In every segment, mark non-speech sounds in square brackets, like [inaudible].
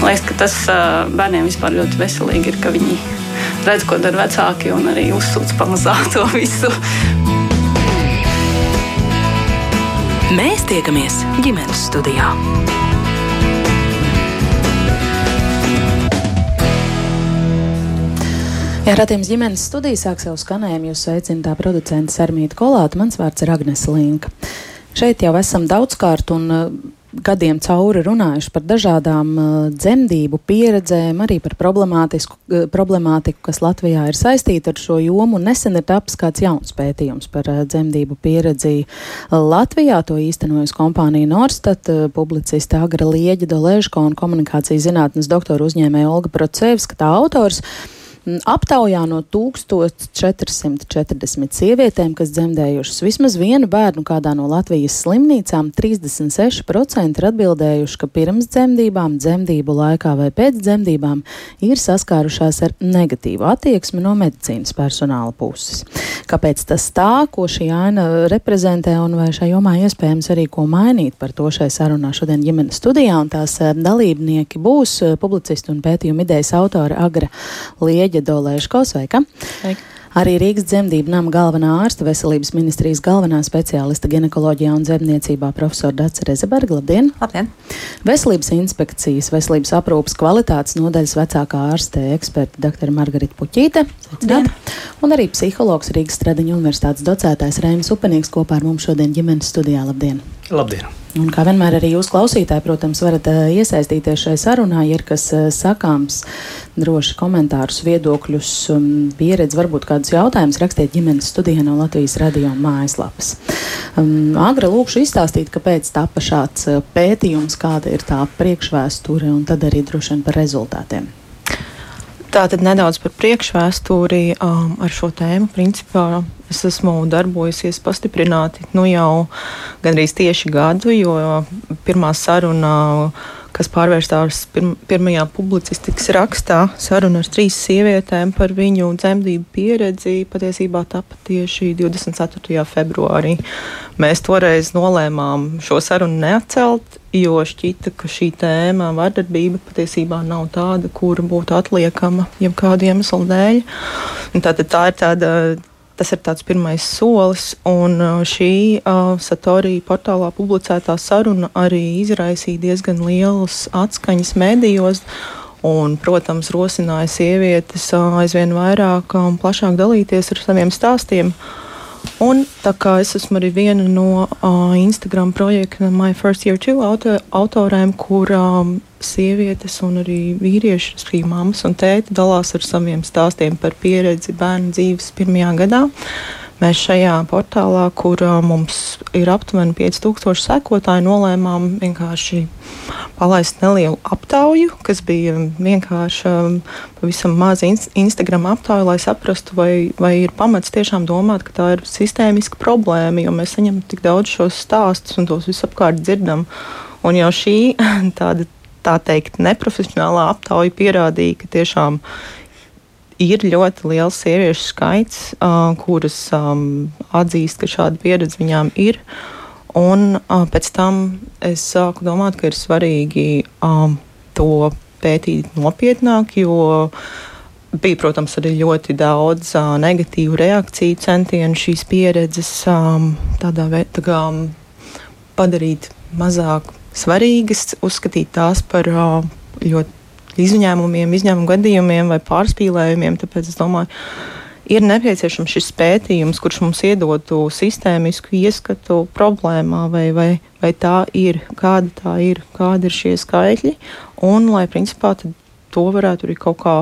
Man liekas, ka tas bērniem vispār ļoti veselīgi ir, ka viņi redz, ko dara vecāki un arī uzsūc pamazām to visu. Mēs tiekamies ģimenes studijā. Jā, radījums ģimenes studijā sāk savu skanējumu. Jūs sveicināt tā producenta Sarmīta Kolāta. Mans vārds ir Agnes Linka. Šeit jau esam daudzkārt un gadiem cauri runājuši par dažādām uh, dzemdību pieredzēm, arī par uh, problemātiku, kas Latvijā ir saistīta ar šo jomu. Nesen ir tapis kāds jauns pētījums par uh, dzemdību pieredzi Latvijā. To īstenojas kompānija Norstat, uh, publiciste Agra Lieģa Dolēžko un komunikācijas zinātnes doktora uzņēmēja Olga Procevska, tā autors. Aptaujā no 1440 sievietēm, kas dzemdējušas vismaz vienu bērnu kādā no Latvijas slimnīcām, 36% ir atbildējuši, ka pirms dzemdībām, dzemdību laikā vai pēc dzemdībām ir saskārušās ar negatīvu attieksmi no medicīnas personāla puses. Kāpēc tas tā, ko šī aina reprezentē un vai šajā jomā iespējams arī ko mainīt, par to šai sarunā šodien ģimenes studijā, un tās eh, dalībnieki būs eh, publicisti un pētījuma idejas autori Agra Lieģa. Eģe Dolēško. Sveika! Sveika. Arī Rīgas dzemdību nama galvenā ārsta veselības ministrijas galvenā speciālista ginekoloģijā un dzemdniecībā profesora Dāca Rezeberga. Labdien! Labdien! Veselības inspekcijas, veselības aprūpas kvalitātes nodaļas vecākā ārste eksperta dr. Margarita Puķīte. Un arī psihologs Rīgas Stradiņa universitātes docētājs Rēnis Upenīgs kopā ar mums šodien ģimenes studijā. Labdien! Labdien! Un kā vienmēr arī jūs klausītāji, protams, varat uh, iesaistīties šai sarunā, ja ir kas uh, sakāms, droši komentārus, viedokļus, um, pieredzi, varbūt kādus jautājumus rakstiet ģimenes studijā no Latvijas radio mājaslapas. Um, Agra lūkšu izstāstīt, kāpēc tapa šāds uh, pētījums, kāda ir tā priekšvēsture un tad arī droši vien par rezultātiem. Tā tad nedaudz par priekšvēsturi um, ar šo tēmu. Principā es esmu darbojusies pastiprināti nu jau gandrīz tieši gadu, jo pirmā saruna. Kas pārvērstās pirm, pirmajā publicistikas rakstā, saruna ar trīs sievietēm par viņu dzemdību pieredzi, patiesībā tapa tieši 24. februārī. Mēs toreiz nolēmām šo sarunu neatcelt, jo šķita, ka šī tēma, vardarbība, patiesībā nav tāda, kura būtu atliekama jebkādu iemeslu dēļ. Tātad tā ir tāda Tas ir tāds pirmais solis, un uh, šī uh, Satorija portālā publicētā saruna arī izraisīja diezgan lielas atskaņas medijos. Un, protams, rosināja sievietes uh, aizvien vairāk un plašāk dalīties ar saviem stāstiem. Uh, Un tā kā es esmu arī viena no uh, Instagram projekta My First Year Two auto, autoriem, kur um, sievietes un arī vīrieši, arī mammas un tēti dalās ar saviem stāstiem par pieredzi bērnu dzīves pirmajā gadā. Mēs šajā portālā, kur mums ir aptuveni 5000 sekotāji, nolēmām vienkārši palaist nelielu aptauju, kas bija vienkārši pavisam maza in Instagram aptauja, lai saprastu, vai, vai ir pamats tiešām domāt, ka tā ir sistēmiska problēma, jo mēs saņemam tik daudz šos stāstus un tos visapkārt dzirdam. Un jau šī [laughs] tāda, tā teikt, neprofesionālā aptauja pierādīja, ka tiešām ir ļoti liels sieviešu skaits, uh, kuras um, atzīst, ka šāda pieredze viņām ir. Un uh, pēc tam es sāku domāt, ka ir svarīgi um, to pētīt nopietnāk, jo bija, protams, arī ļoti daudz uh, negatīvu reakciju, centienu šīs pieredzes um, tādā veidā tā padarīt mazāk svarīgas, uzskatīt tās par uh, ļoti izņēmumiem, izņēmumu gadījumiem vai pārspīlējumiem. Tāpēc es domāju, ir nepieciešams šis pētījums, kurš mums iedotu sistēmisku ieskatu problēmā, vai, vai, vai tā ir, kāda tā ir, kādi ir šie skaitļi, un lai principā to varētu arī kaut kā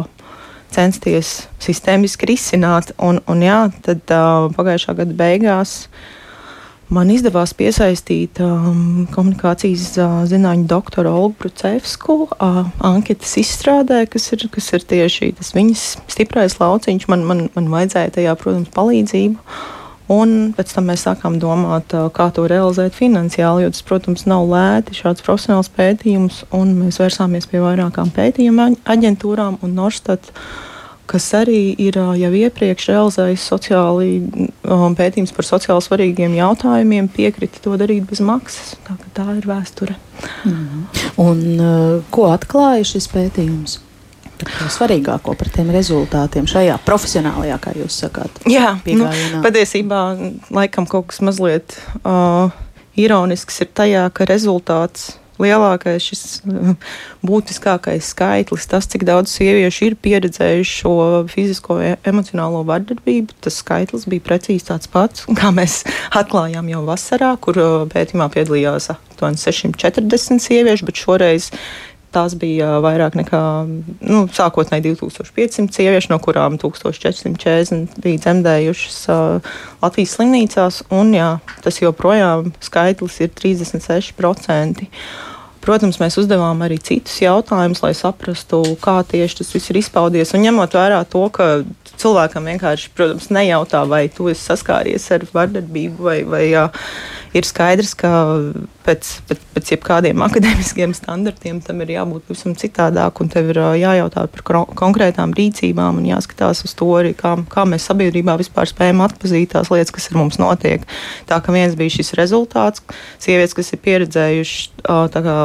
censties sistēmiski risināt. Un, un jā, tad uh, pagājušā gada beigās uh, Man izdevās piesaistīt um, komunikācijas uh, zinātņu doktoru Olgu Brucevsku uh, anketas izstrādē, kas ir, kas ir tieši tas viņas stiprais lauciņš. Man, man, man vajadzēja tajā, protams, palīdzību. Un pēc tam mēs sākām domāt, uh, kā to realizēt finansiāli, jo tas, protams, nav lēti šāds profesionāls pētījums. Mēs vērsāmies pie vairākām pētījuma aģentūrām un Norstat. Kas arī ir jau iepriekš realizējis sociāli um, pētījums par sociāli svarīgiem jautājumiem, piekrita to darīt bez maksas. Tā, tā ir vēsture. Mm. Un, ko atklāja šis pētījums? Svarīgāko par tiem rezultātiem šajā profesionālajā, kā jūs sakāt. Jā, nu, piegājienā. patiesībā laikam kaut kas mazliet uh, ironisks ir tajā, ka rezultāts lielākais, šis uh, būtiskākais skaitlis, tas, cik daudz sieviešu ir pieredzējuši šo fizisko, e- emocionālo vardarbību, tas skaitlis bija precīzi tāds pats, [laughs] kā mēs atklājām jau vasarā, kur uh, pētījumā piedalījās aptuveni 640 sieviešu, bet šoreiz Tās bija vairāk nekā nu, sākotnēji 2500 sieviešu, no kurām 1440 bija dzemdējušas uh, Latvijas slimnīcās. Un, jā, tas joprojām skaitlis ir 36%. Protams, mēs uzdevām arī citus jautājumus, lai saprastu, kā tieši tas viss ir izpaudies. Un ņemot vērā to, ka cilvēkam vienkārši, protams, nejautā, vai tu esi saskāries ar vardarbību, vai, vai jā, ir skaidrs, ka pēc, pēc, pēc jebkādiem akadēmiskiem standartiem tam ir jābūt pavisam citādāk, un tev ir jājautā par konkrētām rīcībām un jāskatās uz to arī, kā, kā mēs sabiedrībā vispār spējam atpazīt tās lietas, kas ar mums notiek. Tā ka viens bija šis rezultāts, sievietes, kas ir kā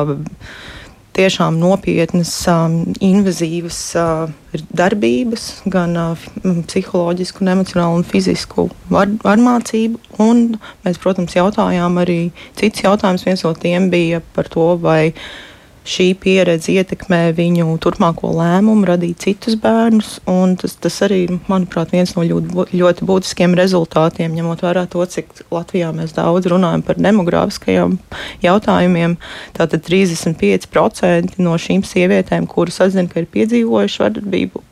tiešām nopietnas, um, invazīvas uh, darbības, gan uh, psiholoģisku, emocionālu un fizisku var, varmācību. Un mēs, protams, jautājām arī cits jautājums. Viens no tiem bija par to, vai šī pieredze ietekmē viņu turpmāko lēmumu, radīt citus bērnus. Tas, tas arī, manuprāt, viens no ļoti, ļoti būtiskiem rezultātiem, ņemot vērā to, cik Latvijā mēs daudz runājam par demogrāfiskajiem jautājumiem. Tātad 35% no šīm sievietēm, kuras atzina, ka ir piedzīvojuši vardarbību,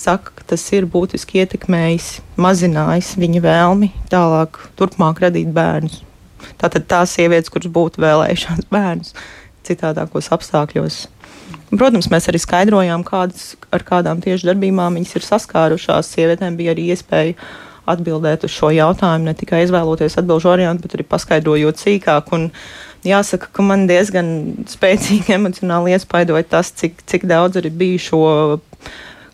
saka, ka tas ir būtiski ietekmējis, mazinājis viņa vēlmi tālāk, turpmāk radīt bērnus. Tātad tās sievietes, kuras būtu vēlējušās bērnus citādākos apstākļos. Protams, mēs arī skaidrojām, kādas, ar kādām tieši darbībām viņas ir saskārušās. Sievietēm bija arī iespēja atbildēt uz šo jautājumu, ne tikai izvēloties atbildžu variantu, bet arī paskaidrojot sīkāk. Un jāsaka, ka man diezgan spēcīgi [laughs] emocionāli iespaidoja tas, cik, cik daudz arī bija šo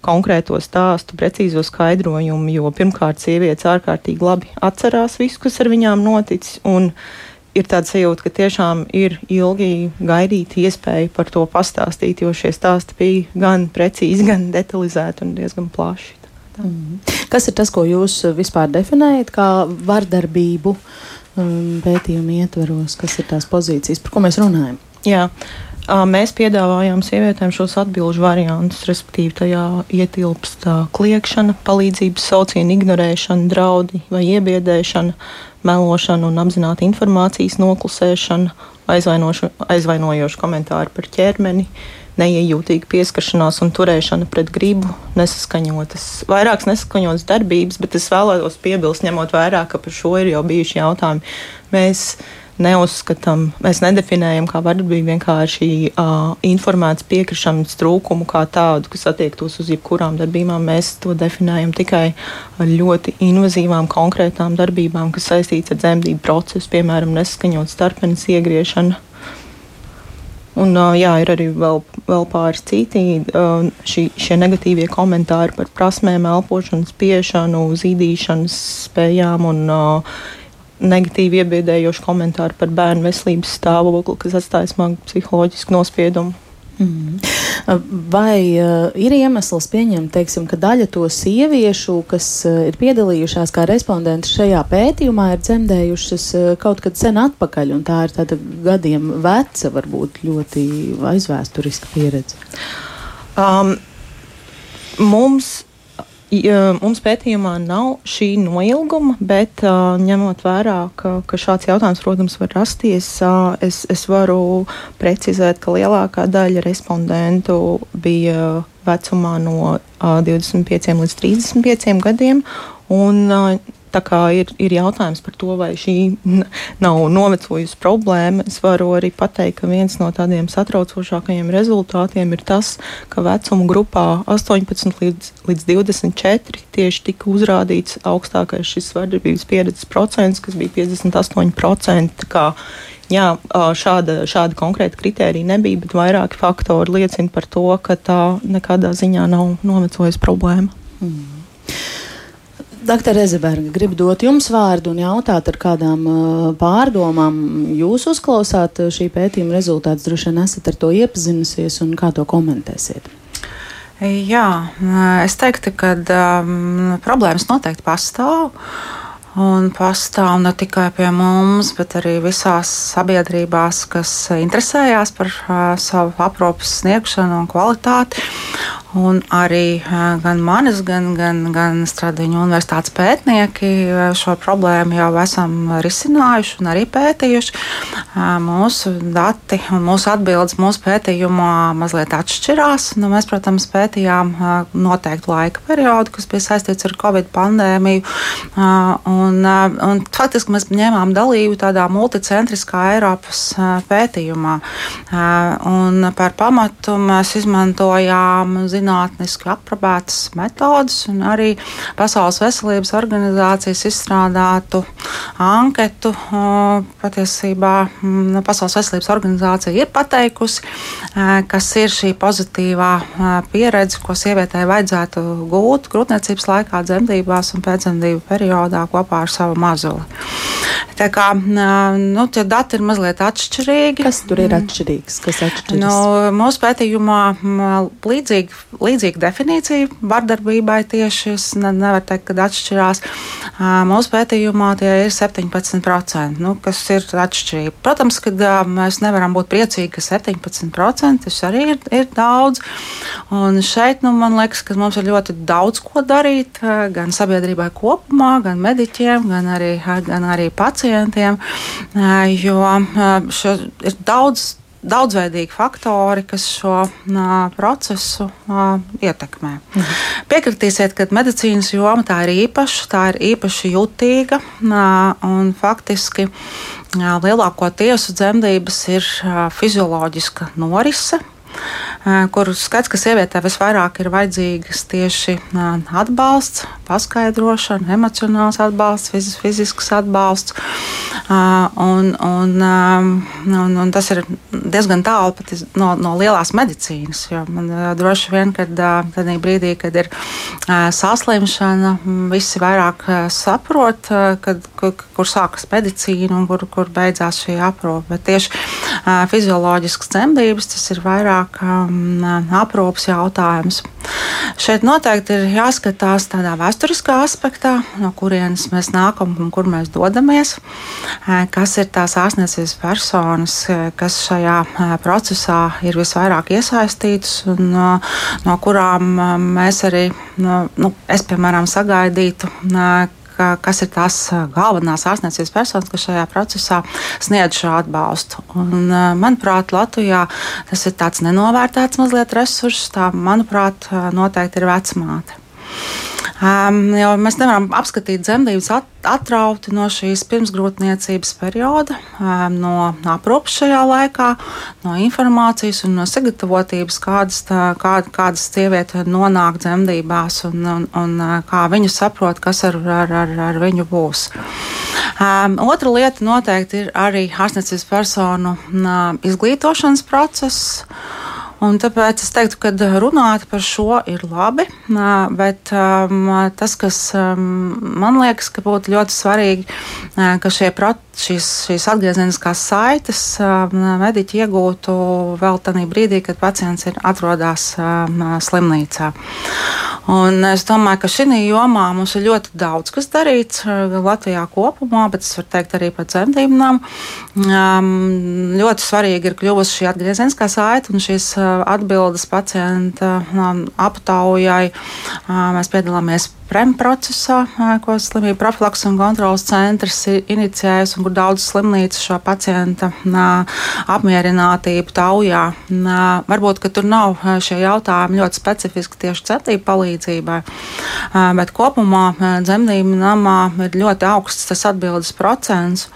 konkrēto stāstu, precīzo skaidrojumu, jo pirmkārt sievietes ārkārtīgi labi atcerās visu, kas ar viņām noticis. Un, uh, ir tāda sajūta, ka tiešām ir ilgi gaidīta iespēja par to pastāstīt, jo šie stāsti bija gan precīzi, gan detalizēti un diezgan plaši. Mm. Kas ir tas, ko jūs vispār definējat kā vardarbību um, pētījuma ietveros? Kas ir tās pozīcijas, par ko mēs runājam? Jā. Mēs piedāvājām sievietēm šos atbildžu variantus, respektīvi, tajā ietilpst kliēkšana, palīdzības sauciena, ignorēšana, draudi vai iebiedēšana, melošana un apzināta informācijas noklusēšana, aizvainojoši komentāri par ķermeni, neiejūtīga pieskaršanās un turēšana pret gribu, nesaskaņotas, vairākas nesaskaņotas darbības, bet es vēlētos piebilst, ņemot vērā, ka par šo ir jau bijuši jautājumi. Mēs neuzskatām, mēs nedefinējam kā vardarbību vienkārši uh, informētas piekrišanas trūkumu kā tādu, kas attiektos uz jebkurām darbībām. Mēs to definējam tikai ar ļoti invazīvām, konkrētām darbībām, kas saistītas ar dzemdību procesu, piemēram, neskaņot starpenes iegriešanu. Un, uh, jā, ir arī vēl, vēl pāris citi uh, šī, šie negatīvie komentāri par prasmēm, elpošanas, piešanu, zīdīšanas spējām un uh, negatīvi iebiedējoši komentāri par bērnu veselības stāvokli, kas atstāja smagu psiholoģisku nospiedumu. Mm. Vai uh, ir iemesls pieņemt, teiksim, ka daļa to sieviešu, kas uh, ir piedalījušās kā respondenti šajā pētījumā, ir dzemdējušas uh, kaut kad sen atpakaļ, un tā ir tāda gadiem veca, varbūt ļoti aizvēsturiska pieredze? Um, mums Mums pētījumā nav šī noilguma, bet uh, ņemot vērā, ka, ka šāds jautājums, protams, var rasties, uh, es, es varu precizēt, ka lielākā daļa respondentu bija vecumā no uh, 25 līdz 35 gadiem. Un, uh, Tā kā ir, ir jautājums par to, vai šī nav novecojusi problēma, es varu arī pateikt, ka viens no tādiem satraucošākajiem rezultātiem ir tas, ka vecuma grupā 18 līdz, līdz 24 tieši tika uzrādīts augstākais šis vardarbības pieredzes procents, kas bija 58%. Kā, jā, šāda, šāda konkrēta kritērija nebija, bet vairāki faktori liecina par to, ka tā nekādā ziņā nav novecojusi problēma. Mm. Doktor Ezeberga, gribu dot jums vārdu un jautāt, ar kādām uh, pārdomām jūs uzklausāt šī pētījuma rezultātus. Droši vien esat ar to iepazinusies un kā to komentēsiet. Jā, es teiktu, ka um, problēmas noteikti pastāv. Un pastāv ne tikai pie mums, bet arī visās sabiedrībās, kas interesējās par uh, savu aprūpas sniegšanu un kvalitāti. Un arī gan manis, gan, gan, gan Stradiņu universitātes pētnieki šo problēmu jau esam risinājuši un arī pētījuši. Mūsu dati un mūsu atbildes mūsu pētījumā mazliet atšķirās. Nu, mēs, protams, pētījām noteiktu laika periodu, kas bija saistīts ar Covid pandēmiju. Un, un faktiski mēs ņēmām dalību tādā multicentriskā Eiropas pētījumā. Un par pamatu mēs izmantojām zinātniski aprobētas metodas un arī Pasaules veselības organizācijas izstrādātu anketu. Patiesībā mm, Pasaules veselības organizācija ir pateikusi, kas ir šī pozitīvā pieredze, ko sievietei vajadzētu gūt grūtniecības laikā, dzemdībās un pēcdzemdību periodā kopā ar savu mazuli. Tā kā nu, tie dati ir mazliet atšķirīgi. Kas tur ir atšķirīgs? Kas atšķiras? Nu, mūsu pētījumā līdzīgi, līdzīga definīcija vardarbībai tieši es nevaru teikt, ka atšķirās. Mūsu pētījumā tie ir 17%, nu, kas ir atšķirība. Protams, ka mēs nevaram būt priecīgi, ka 17% tas arī ir, ir daudz. Un šeit nu, man liekas, ka mums ir ļoti daudz ko darīt gan sabiedrībai kopumā, gan mediķiem, gan arī, gan arī pacientiem, jo šo, ir daudz daudzveidīgi faktori, kas šo uh, procesu uh, ietekmē. Mhm. Piekritīsiet, ka medicīnas joma tā ir īpaša, tā ir īpaši jutīga uh, un faktiski uh, lielākoties dzemdības ir uh, fizioloģiska norise kur skats, ka sievietē visvairāk ir vajadzīgas tieši atbalsts, paskaidrošana, emocionāls atbalsts, fiz, fizisks atbalsts. Un, un, un, un tas ir diezgan tālu no, no lielās medicīnas. Man droši vien, kad tādā brīdī, kad ir saslimšana, visi vairāk saprot, kad, kur, kur sākas medicīna un kur, kur beidzās šī aprūpe. Bet tieši fizioloģiskas dzemdības tas ir vairāk um, aprūpas jautājums. Šeit noteikti ir jāskatās tādā vēsturiskā aspektā, no kurienes mēs nākam un kur mēs dodamies, kas ir tās ārstniecības personas, kas šajā procesā ir visvairāk iesaistītas un no, no kurām mēs arī, no, nu, es piemēram, sagaidītu, kas ir tās galvenās ārstniecības personas, kas šajā procesā sniedz šo atbalstu. Un, manuprāt, Latvijā tas ir tāds nenovērtēts mazliet resurss, tā, manuprāt, noteikti ir vecmāte. Um, jo mēs nevaram apskatīt dzemdības at, atrauti no šīs pirmsgrūtniecības perioda, um, no aprūpes šajā laikā, no informācijas un no sagatavotības, kādas, tā, kā, kādas sieviete nonāk dzemdībās un, un, un kā viņu saprot, kas ar, ar, ar, ar viņu būs. Um, otra lieta noteikti ir arī ārstniecības personu um, izglītošanas process. Un tāpēc es teiktu, ka runāt par šo ir labi, bet um, tas, kas um, man liekas, ka būtu ļoti svarīgi, ka šie procesi šīs, šīs atgriezeniskās saites mediķi iegūtu vēl tajā brīdī, kad pacients ir atrodas slimnīcā. Un es domāju, ka šī jomā mums ir ļoti daudz kas darīts Latvijā kopumā, bet es varu teikt arī par dzemdībām. Ļoti svarīgi ir kļuvusi šī atgriezeniskā saite un šīs atbildes pacienta aptaujai. Mēs piedalāmies PREM procesā, ko slimību profilaks un kontrolas centrs ir inicijējis, un kur daudz slimnīcas šo pacienta apmierinātību taujā. Varbūt, ka tur nav šie jautājumi ļoti specifiski tieši cetību palīdzībai, bet kopumā dzemdību namā ir ļoti augsts tas atbildes procents.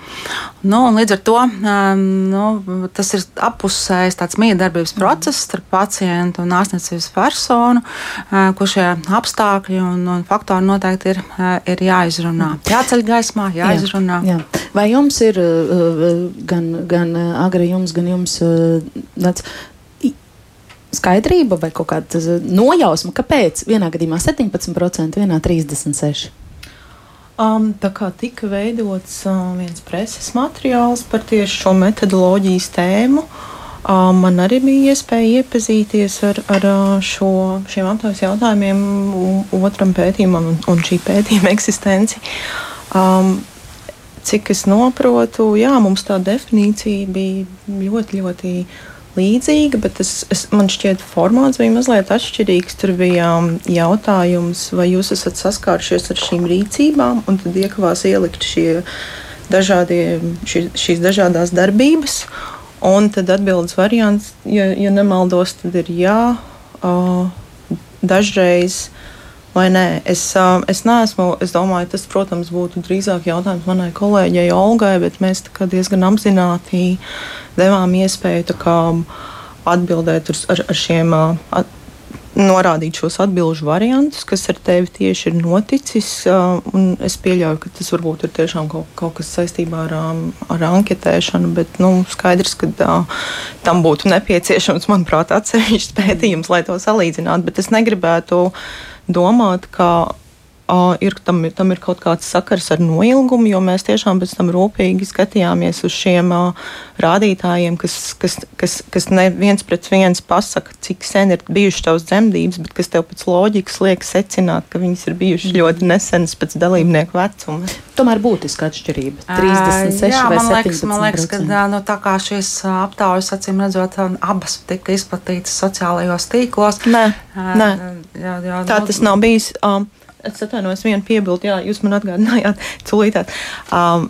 Nu, līdz ar to nu, tas ir appusējis tāds miedarbības process starp pacientu un ārstniecības personu, kur šie apstākļi un, un faktori faktori noteikti ir, ir jāizrunā. Jāceļ gaismā, jāizrunā. Jā, jā. Vai jums ir gan, gan agri jums, gan jums tāds skaidrība vai kaut kāda nojausma, kāpēc vienā gadījumā 17%, vienā 36%? Um, tā kā tika veidots um, viens preses materiāls par tieši šo metodoloģijas tēmu, um, man arī bija iespēja iepazīties ar, ar šo, šiem aptaujas jautājumiem, otram pētījumam un, un šī pētījuma [laughs] eksistenci. Um, cik es saprotu, jā, mums tā definīcija bija ļoti, ļoti līdzīga, bet es, es, man šķiet, formāts bija mazliet atšķirīgs. Tur bija um, jautājums, vai jūs esat saskārušies ar šīm rīcībām, un tad iekavās ielikt šie dažādie, šī, šīs dažādas darbības. Un tad atbildes variants, ja, ja nemaldos, tad ir jā, uh, dažreiz. Vai nē, es, uh, es neesmu. Es domāju, tas, protams, būtu drīzāk jautājums manai kolēģei Olgai, bet mēs diezgan apzināti uh, devām iespēju kā, atbildēt ar, ar šiem. At, norādīt šos atbildžu variantus, kas ar tevi tieši ir noticis. Es pieļauju, ka tas varbūt ir tiešām kaut, kaut kas saistībā ar, ar anketēšanu, bet nu, skaidrs, ka tam būtu nepieciešams, manuprāt, atsevišķs [laughs] pētījums, lai to salīdzinātu. Bet es negribētu domāt, ka ir, tam, tam ir kaut kāds sakars ar noilgumu, jo mēs tiešām pēc tam rūpīgi skatījāmies uz šiem rādītājiem, kas, kas, kas, kas neviens pret viens pasaka, cik sen ir bijušas tavas dzemdības, bet kas tev pēc loģikas liek secināt, ka viņas ir bijušas ļoti nesenas pēc dalībnieku vecuma. Tomēr būtiska atšķirība. 36 jā, vai 17. Liekas, man liekas, ka nu, tā kā šīs aptaujas, acīm redzot, abas tika izplatītas sociālajos tīklos. Nē, nē. Jā, jā, tā nu, tas nav bijis. Um, Es atvainojos, vienu piebildu, jā, jūs man atgādinājāt, [laughs] tūlītāt. Um,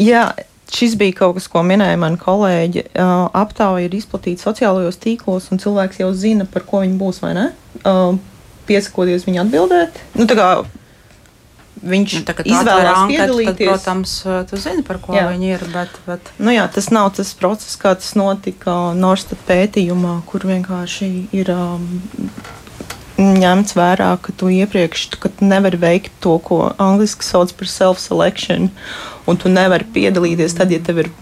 jā, šis bija kaut kas, ko minēja mani kolēģi. Uh, aptauja ir izplatīta sociālajos tīklos, un cilvēks jau zina, par ko viņi būs vai ne. Uh, piesakoties viņa atbildēt. Nu, viņš nu, izvēlējās piedalīties. Tad, protams, tu zini, par ko jā. viņi ir. Bet, bet... Nu, jā, tas nav tas process, kā tas notika Norstat pētījumā, kur vienkārši ir um, ņemts vērā, ka tu iepriekš ka tu nevari veikt to, ko angļuiski sauc par self-selection, un tu nevari piedalīties tad, ja tev ir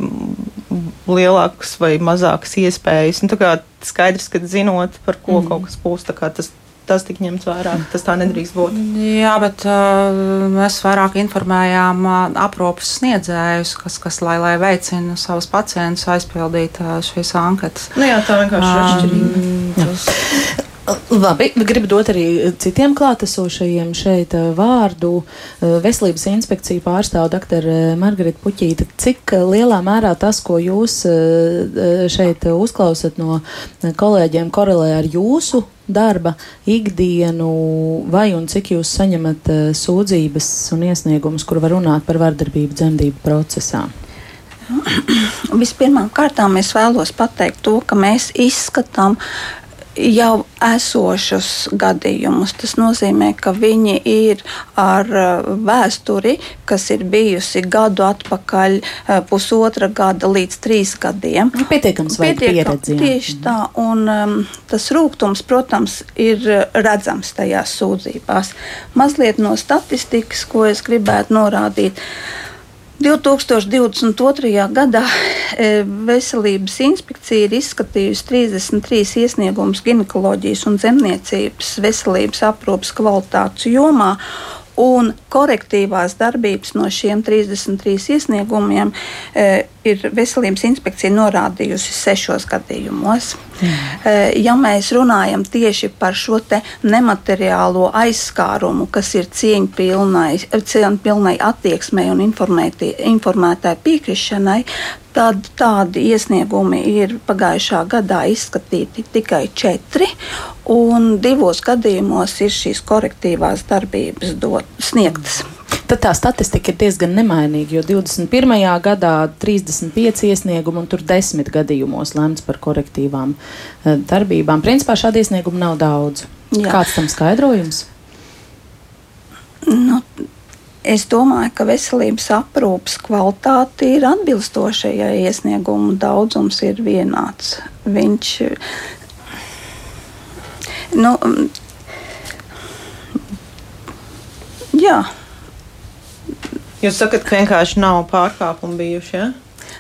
lielākas vai mazākas iespējas. Nu, skaidrs, ka zinot, par ko mm. kaut kas būs, tas, tas tika ņemts vērā. Tas tā nedrīkst būt. Jā, bet uh, mēs vairāk informējām uh, aprūpes sniedzējus, kas, kas lai, lai veicina savus pacientus aizpildīt uh, šīs anketas. Nu jā, tā vienkārši ir. Um, Labi, gribu dot arī citiem klātesošajiem šeit eh, vārdu. Veselības inspekcija pārstāv dr. Margarita Puķīta. Cik lielā mērā tas, ko jūs šeit uzklausat no kolēģiem, korelē ar jūsu darba ikdienu, vai un cik jūs saņemat sūdzības un iesniegumus, kur var runāt par vardarbību dzemdību procesā? Vispirmām kārtām es vēlos pateikt to, ka mēs izskatām jau esošus gadījumus. Tas nozīmē, ka viņi ir ar uh, vēsturi, kas ir bijusi gadu atpakaļ, uh, pusotra gada līdz trīs gadiem. Nu, pietiekams vai pieredzi. Tieši tā, un um, tas rūgtums, protams, ir redzams tajās sūdzībās. Mazliet no statistikas, ko es gribētu norādīt. 2022. gadā e, Veselības inspekcija ir izskatījusi 33 iesniegumus ginekoloģijas un zemniecības veselības aprūpas kvalitātes jomā, Un korektīvās darbības no šiem 33 iesniegumiem e, ir veselības inspekcija norādījusi sešos gadījumos. Mm. E, ja mēs runājam tieši par šo nemateriālo aizskārumu, kas ir cieņpilnai attieksmei un informētai piekrišanai, tad tādi iesniegumi ir pagājušā gadā izskatīti tikai četri, un divos gadījumos ir šīs korektīvās darbības dot, sniegtas. Tad tā statistika ir diezgan nemainīga, jo 21. gadā 35 iesniegumi un tur 10 gadījumos lemts par korektīvām eh, darbībām. Principā šādi iesniegumi nav daudz. Jā. Kāds tam skaidrojums? Nu, Es domāju, ka veselības aprūpes kvalitāte ir atbilstoša, ja iesniegumu daudzums ir vienāds. Viņš, nu, jā. Jūs sakat, ka vienkārši nav pārkāpumu bijuši? Ja?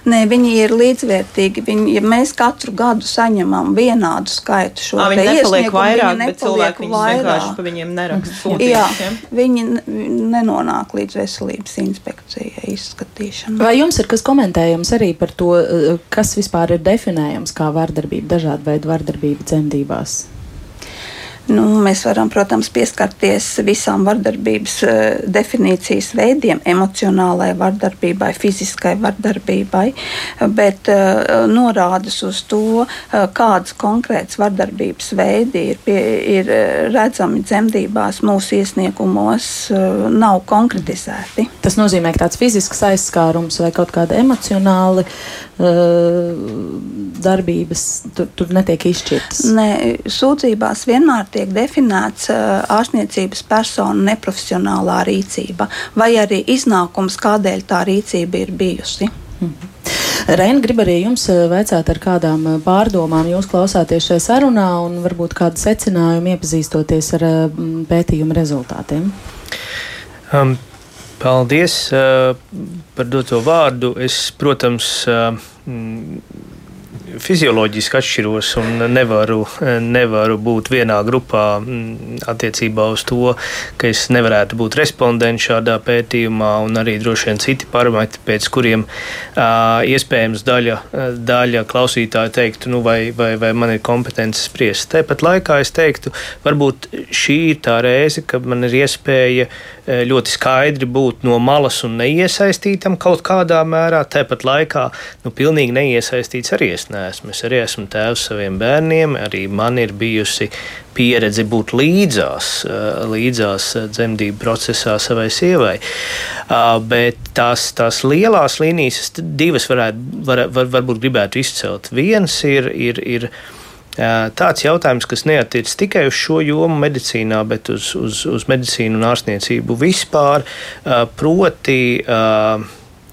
Nē, viņi ir līdzvērtīgi. Viņi, ja mēs katru gadu saņemam vienādu skaitu šo Ā, viņi nepaliek vairāk, viņi bet cilvēki vienkārši pa viņiem neraksta sūtījumus. Jā, ja? viņi nenonāk līdz veselības inspekcijai izskatīšanai. Vai jums ir kas komentējams arī par to, eh, kas vispār ir definējams kā vardarbība, dažāda veida vardarbība dzemdībās? Nu, mēs varam, protams, pieskarties visām vardarbības eh, definīcijas veidiem, emocionālai vardarbībai, fiziskai vardarbībai, bet uh, norādes uz to, uh, kādas konkrētas vardarbības veidi ir, pie, ir eh, redzami dzemdībās mūsu iesniegumos, nav konkretizēti. Tas nozīmē, ka tāds fizisks aizskārums vai kaut kāda emocionāla darbības tur, tur netiek izšķirtas. Nē, sūdzībās vienmēr tiek definēts uh, ārstniecības persona neprofesionālā rīcība vai arī iznākums, kādēļ tā rīcība ir bijusi. Reina, grib arī jums eh, vaicāt, ar kādām eh, pārdomām jūs klausāties šajā sarunā un varbūt kādu secinājumu iepazīstoties ar eh, pētījuma rezultātiem. Um, paldies uh, par doto vārdu. Es, protams, uh, fizioloģiski atšķiros un nevaru, nevaru būt vienā grupā mm, attiecībā uz to, ka es nevarētu būt respondents šādā pētījumā, un arī droši vien citi parametri, pēc kuriem iespējams daļa, daļa klausītāju teiktu, nu, vai, vai, vai man ir kompetence spriest. Tāpat laikā es teiktu, varbūt šī ir tā reize, kad man ir iespēja ļoti skaidri būt no malas un neiesaistītam kaut kādā mērā. Tāpat laikā, nu, pilnīgi neiesaistīts arī es neesmu. Es arī esmu tēvs saviem bērniem, arī man ir bijusi pieredze būt līdzās, līdzās dzemdību procesā savai sievai. Bet tās, tās lielās līnijas, divas varētu, var, var, varbūt gribētu izcelt. Viens ir. ir, ir Tāds jautājums, kas neatiec tikai uz šo jomu medicīnā, bet uz, uz, uz medicīnu un ārstniecību vispār, proti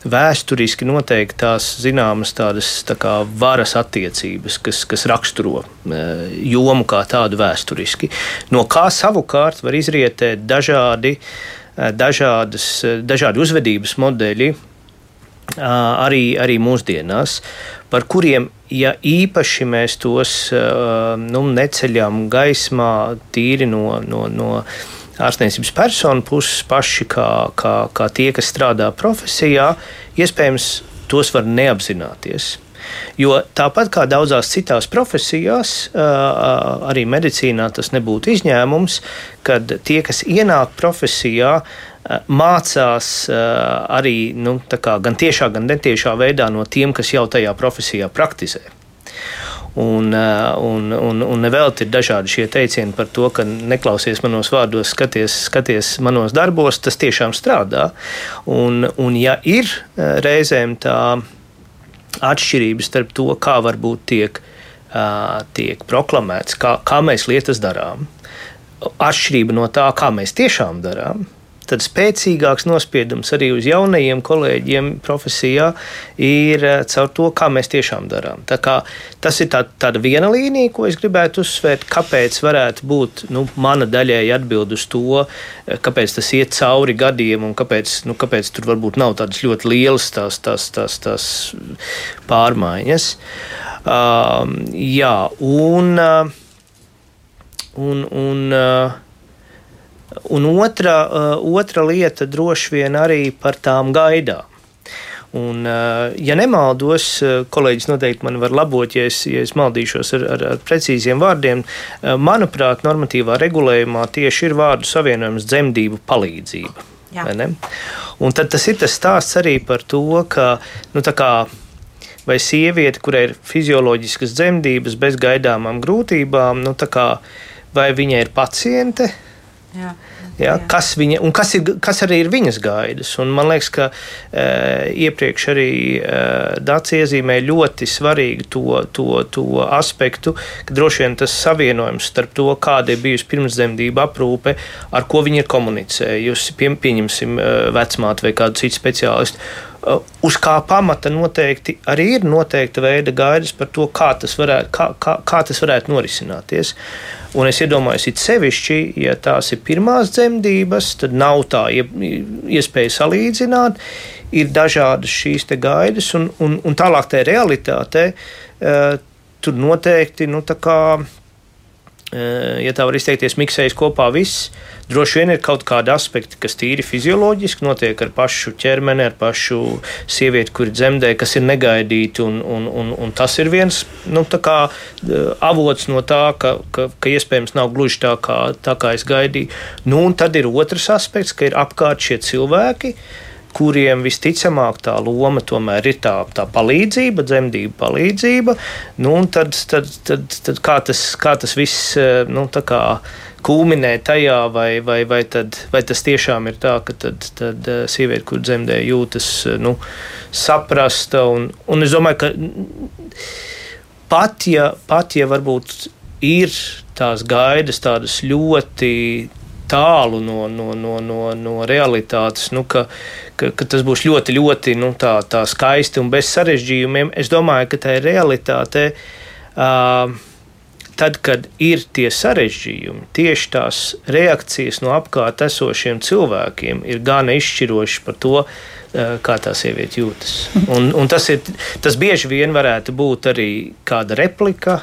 vēsturiski noteikti tās zināmas tādas tā kā varas attiecības, kas, kas raksturo jomu kā tādu vēsturiski, no kā savukārt var izrietēt dažādi, dažādas, dažādi uzvedības modeļi, arī, arī mūsdienās, par kuriem, ja īpaši mēs tos nu, neceļam gaismā, tīri no, no, no ārstniecības personu puses, paši kā, kā, kā tie, kas strādā profesijā, iespējams, tos var neapzināties. Jo tāpat kā daudzās citās profesijās, arī medicīnā tas nebūtu izņēmums, kad tie, kas ienāk profesijā, mācās arī nu, gan tiešā, gan netiešā veidā no tiem, kas jau tajā profesijā praktizē. Un, un, un, un nevelti ir dažādi šie teicieni par to, ka neklausies manos vārdos, skaties, skaties manos darbos, tas tiešām strādā. Un, un ja ir reizēm tā atšķirības starp to, kā varbūt tiek, tiek proklamēts, kā, kā mēs lietas darām, atšķirība no tā, kā mēs tiešām darām, tad spēcīgāks nospiedums arī uz jaunajiem kolēģiem profesijā ir caur to, kā mēs tiešām darām. Tas ir tā, tāda viena līnija, ko es gribētu uzsvērt, kāpēc varētu būt nu, mana daļēji atbild uz to, kāpēc tas iet cauri gadiem un kāpēc, nu, kāpēc tur varbūt nav tādas ļoti lielas tās, tās, tās, tās pārmaiņas. Uh, jā, un, uh, un, un uh, Un otra, uh, otra lieta droši vien arī par tām gaidām. Un, uh, ja nemaldos, kolēģis noteikti man var labot, ja es, ja es maldīšos ar, ar, ar precīziem vārdiem. Manuprāt, normatīvā regulējumā tieši ir vārdu savienojums dzemdību palīdzība. Un tad tas ir tas stāsts arī par to, ka nu, kā, vai sieviete, kurai ir fizioloģiskas dzemdības bez gaidāmām grūtībām, nu, kā, vai viņa ir paciente Jā. Ja, kas, viņa, kas, ir, kas arī ir viņas gaidas? Un man liekas, ka e, iepriekš arī e, Dārts iezīmēja ļoti svarīgu to, to, to aspektu, ka droši vien tas savienojums starp to, kāda ir bijusi pirmsdzemdība aprūpe, ar ko viņi ir komunicējusi, pie, pieņemsim vecmātu vai kādu citu speciālistu. Uz kā pamata noteikti arī ir noteikta veida gaidas par to, kā tas varētu, kā, kā, kā tas varētu norisināties. Un es iedomājos, it sevišķi, ja tās ir pirmās dzemdības, tad nav tā iespēja salīdzināt. ir dažādas šīs gaidas, un, un, un tālāk tajā realitātē uh, tur noteikti nu, Eh, ja tā var izteikties, miksējas kopā viss. Droši vien ir kaut kādi aspekti, kas tīri fizioloģiski notiek ar pašu ķermeni, ar pašu sievieti, kur dzemdē, kas ir negaidīti. Un, un, un, un tas ir viens nu, kā, avots no tā, ka, ka, ka iespējams nav gluži tā, kā, tā, kā es gaidīju. Nu, un tad ir otrs aspekts, ka ir apkārt šie cilvēki kuriem visticamāk tā loma tomēr ir tā, tā palīdzība, dzemdību palīdzība. Nu, tad, tad, tad, tad kā, tas, kā tas viss eh, nu, kulminē tajā, vai, vai, vai, tad, vai tas tiešām ir tā, ka tad, tad eh, sieviete, kur dzemdē, jūtas eh, nu, saprasta. Un, un es domāju, ka pat ja, pat ja varbūt ir tās gaidas tādas ļoti tālu no, no, no, no, no realitātes, nu, ka, ka, ka tas būs ļoti, ļoti nu, tā, tā skaisti un bez sarežģījumiem. Es domāju, ka tā ir realitāte. Uh, Tad, kad ir tie sarežģījumi, tieši tās reakcijas no apkārt esošiem cilvēkiem ir gan izšķirošas par to, kā tā sieviete jūtas. Un, un tas, ir, tas bieži vien varētu būt arī kāda replika,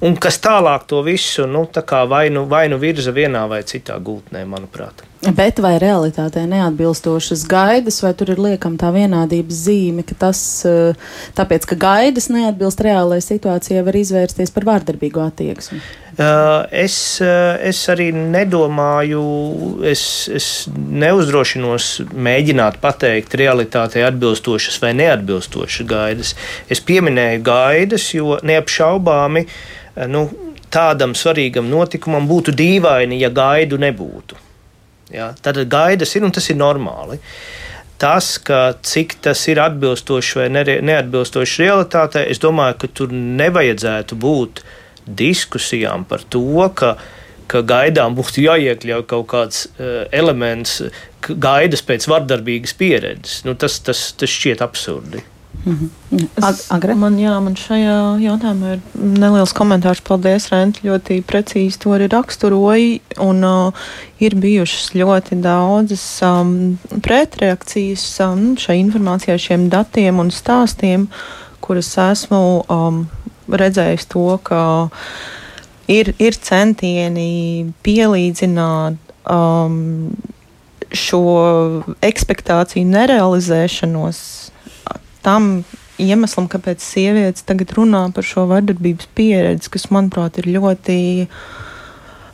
un kas tālāk to visu nu, vai, nu, vai nu virza vienā vai citā gultnē, manuprāt. Bet vai realitātei neatbilstošas gaidas, vai tur ir liekama tā vienādības zīme, ka tas, eh, tāpēc, ka gaidas neatbilst reālajai situācijai, var izvērsties par vārdarbīgu attieksmi? Uh, es, uh, es arī nedomāju, es, es neuzdrošinos mēģināt pateikt realitātei atbilstošas vai neatbilstošas gaidas. Es pieminēju gaidas, jo neapšaubāmi nu, tādam svarīgam notikumam būtu dīvaini, ja gaidu nebūtu. Ja? Tad gaidas ir un tas ir normāli. Tas, ka cik tas ir atbilstoši vai neatbilstoši realitātei, es domāju, ka tur nevajadzētu būt diskusijām par to, ka, ka gaidām būtu jāiekļauj kaut kāds uh, elements, gaidas pēc vardarbīgas pieredzes. Nu, tas, tas, tas šķiet absurdi. Mm -hmm. man, jā, man šajā jautājumā ir neliels komentārs. Paldies, Rent, ļoti precīzi to arī raksturoji. Un, uh, ir bijušas ļoti daudzas um, pretreakcijas um, šai informācijai, šiem datiem un stāstiem, kuras esmu um, redzējis to, ka ir, ir centieni pielīdzināt um, šo ekspektāciju nerealizēšanos tam iemeslam, kāpēc sievietes tagad runā par šo vardarbības pieredzi, kas, manuprāt, ir ļoti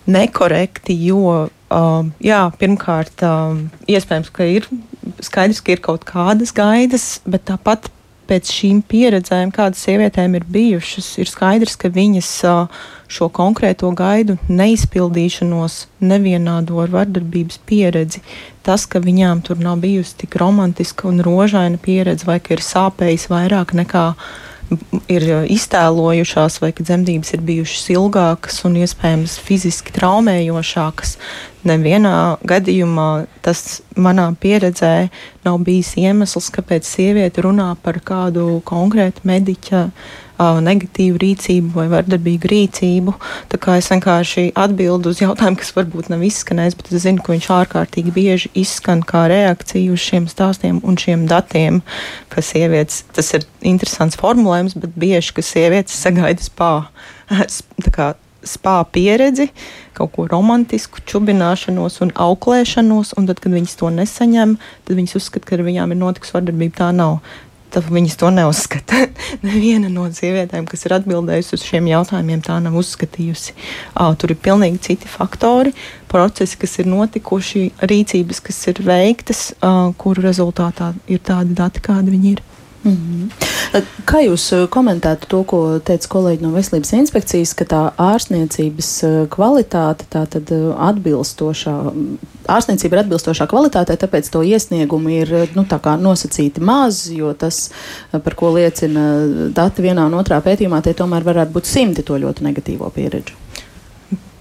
nekorekti, jo, uh, jā, pirmkārt, uh, iespējams, ka ir skaidrs, ka ir kaut kādas gaidas, bet tāpat pēc šīm pieredzēm, kādas sievietēm ir bijušas, ir skaidrs, ka viņas šo konkrēto gaidu neizpildīšanos nevienādo ar vardarbības pieredzi. Tas, ka viņām tur nav bijusi tik romantiska un rožaina pieredze, vai ka ir sāpējis vairāk nekā ir iztēlojušās, vai ka dzemdības ir bijušas ilgākas un iespējams fiziski traumējošākas. Nevienā gadījumā tas manā pieredzē nav bijis iemesls, kāpēc sieviete runā par kādu konkrētu mediķa uh, negatīvu rīcību vai vardarbīgu rīcību. Tā kā es vienkārši atbildu uz jautājumu, kas varbūt nav izskanējis, bet es zinu, ka viņš ārkārtīgi bieži izskan kā reakcija uz šiem stāstiem un šiem datiem, ka sievietes, tas ir interesants formulējums, bet bieži, ka sievietes sagaida spā. Spā pieredzi, kaut ko romantisku, čubināšanos un auklēšanos, un tad, kad viņas to nesaņem, tad viņas uzskata, ka ar viņām ir notikusi vardarbība. Tā nav tad viņas to neuzskata. [laughs] Neviena no sievietēm, kas ir atbildējusi uz šiem jautājumiem, tā nav uzskatījusi. Uh, tur ir pilnīgi citi faktori, procesi, kas ir notikuši, rīcības, kas ir veiktas, uh, kuru rezultātā ir tādi dati, kādi viņi ir. Mm -hmm. Kā jūs uh, komentētu to, ko teica kolēģi no Veselības inspekcijas, ka tā ārstniecības uh, kvalitāte, tā tad uh, atbilstošā, ārstniecība ir atbilstošā kvalitātē, tāpēc to iesniegumi ir nu, nosacīti maz, jo tas, par ko liecina dati vienā un otrā pētījumā, tie tomēr varētu būt simti to ļoti negatīvo pieredžu.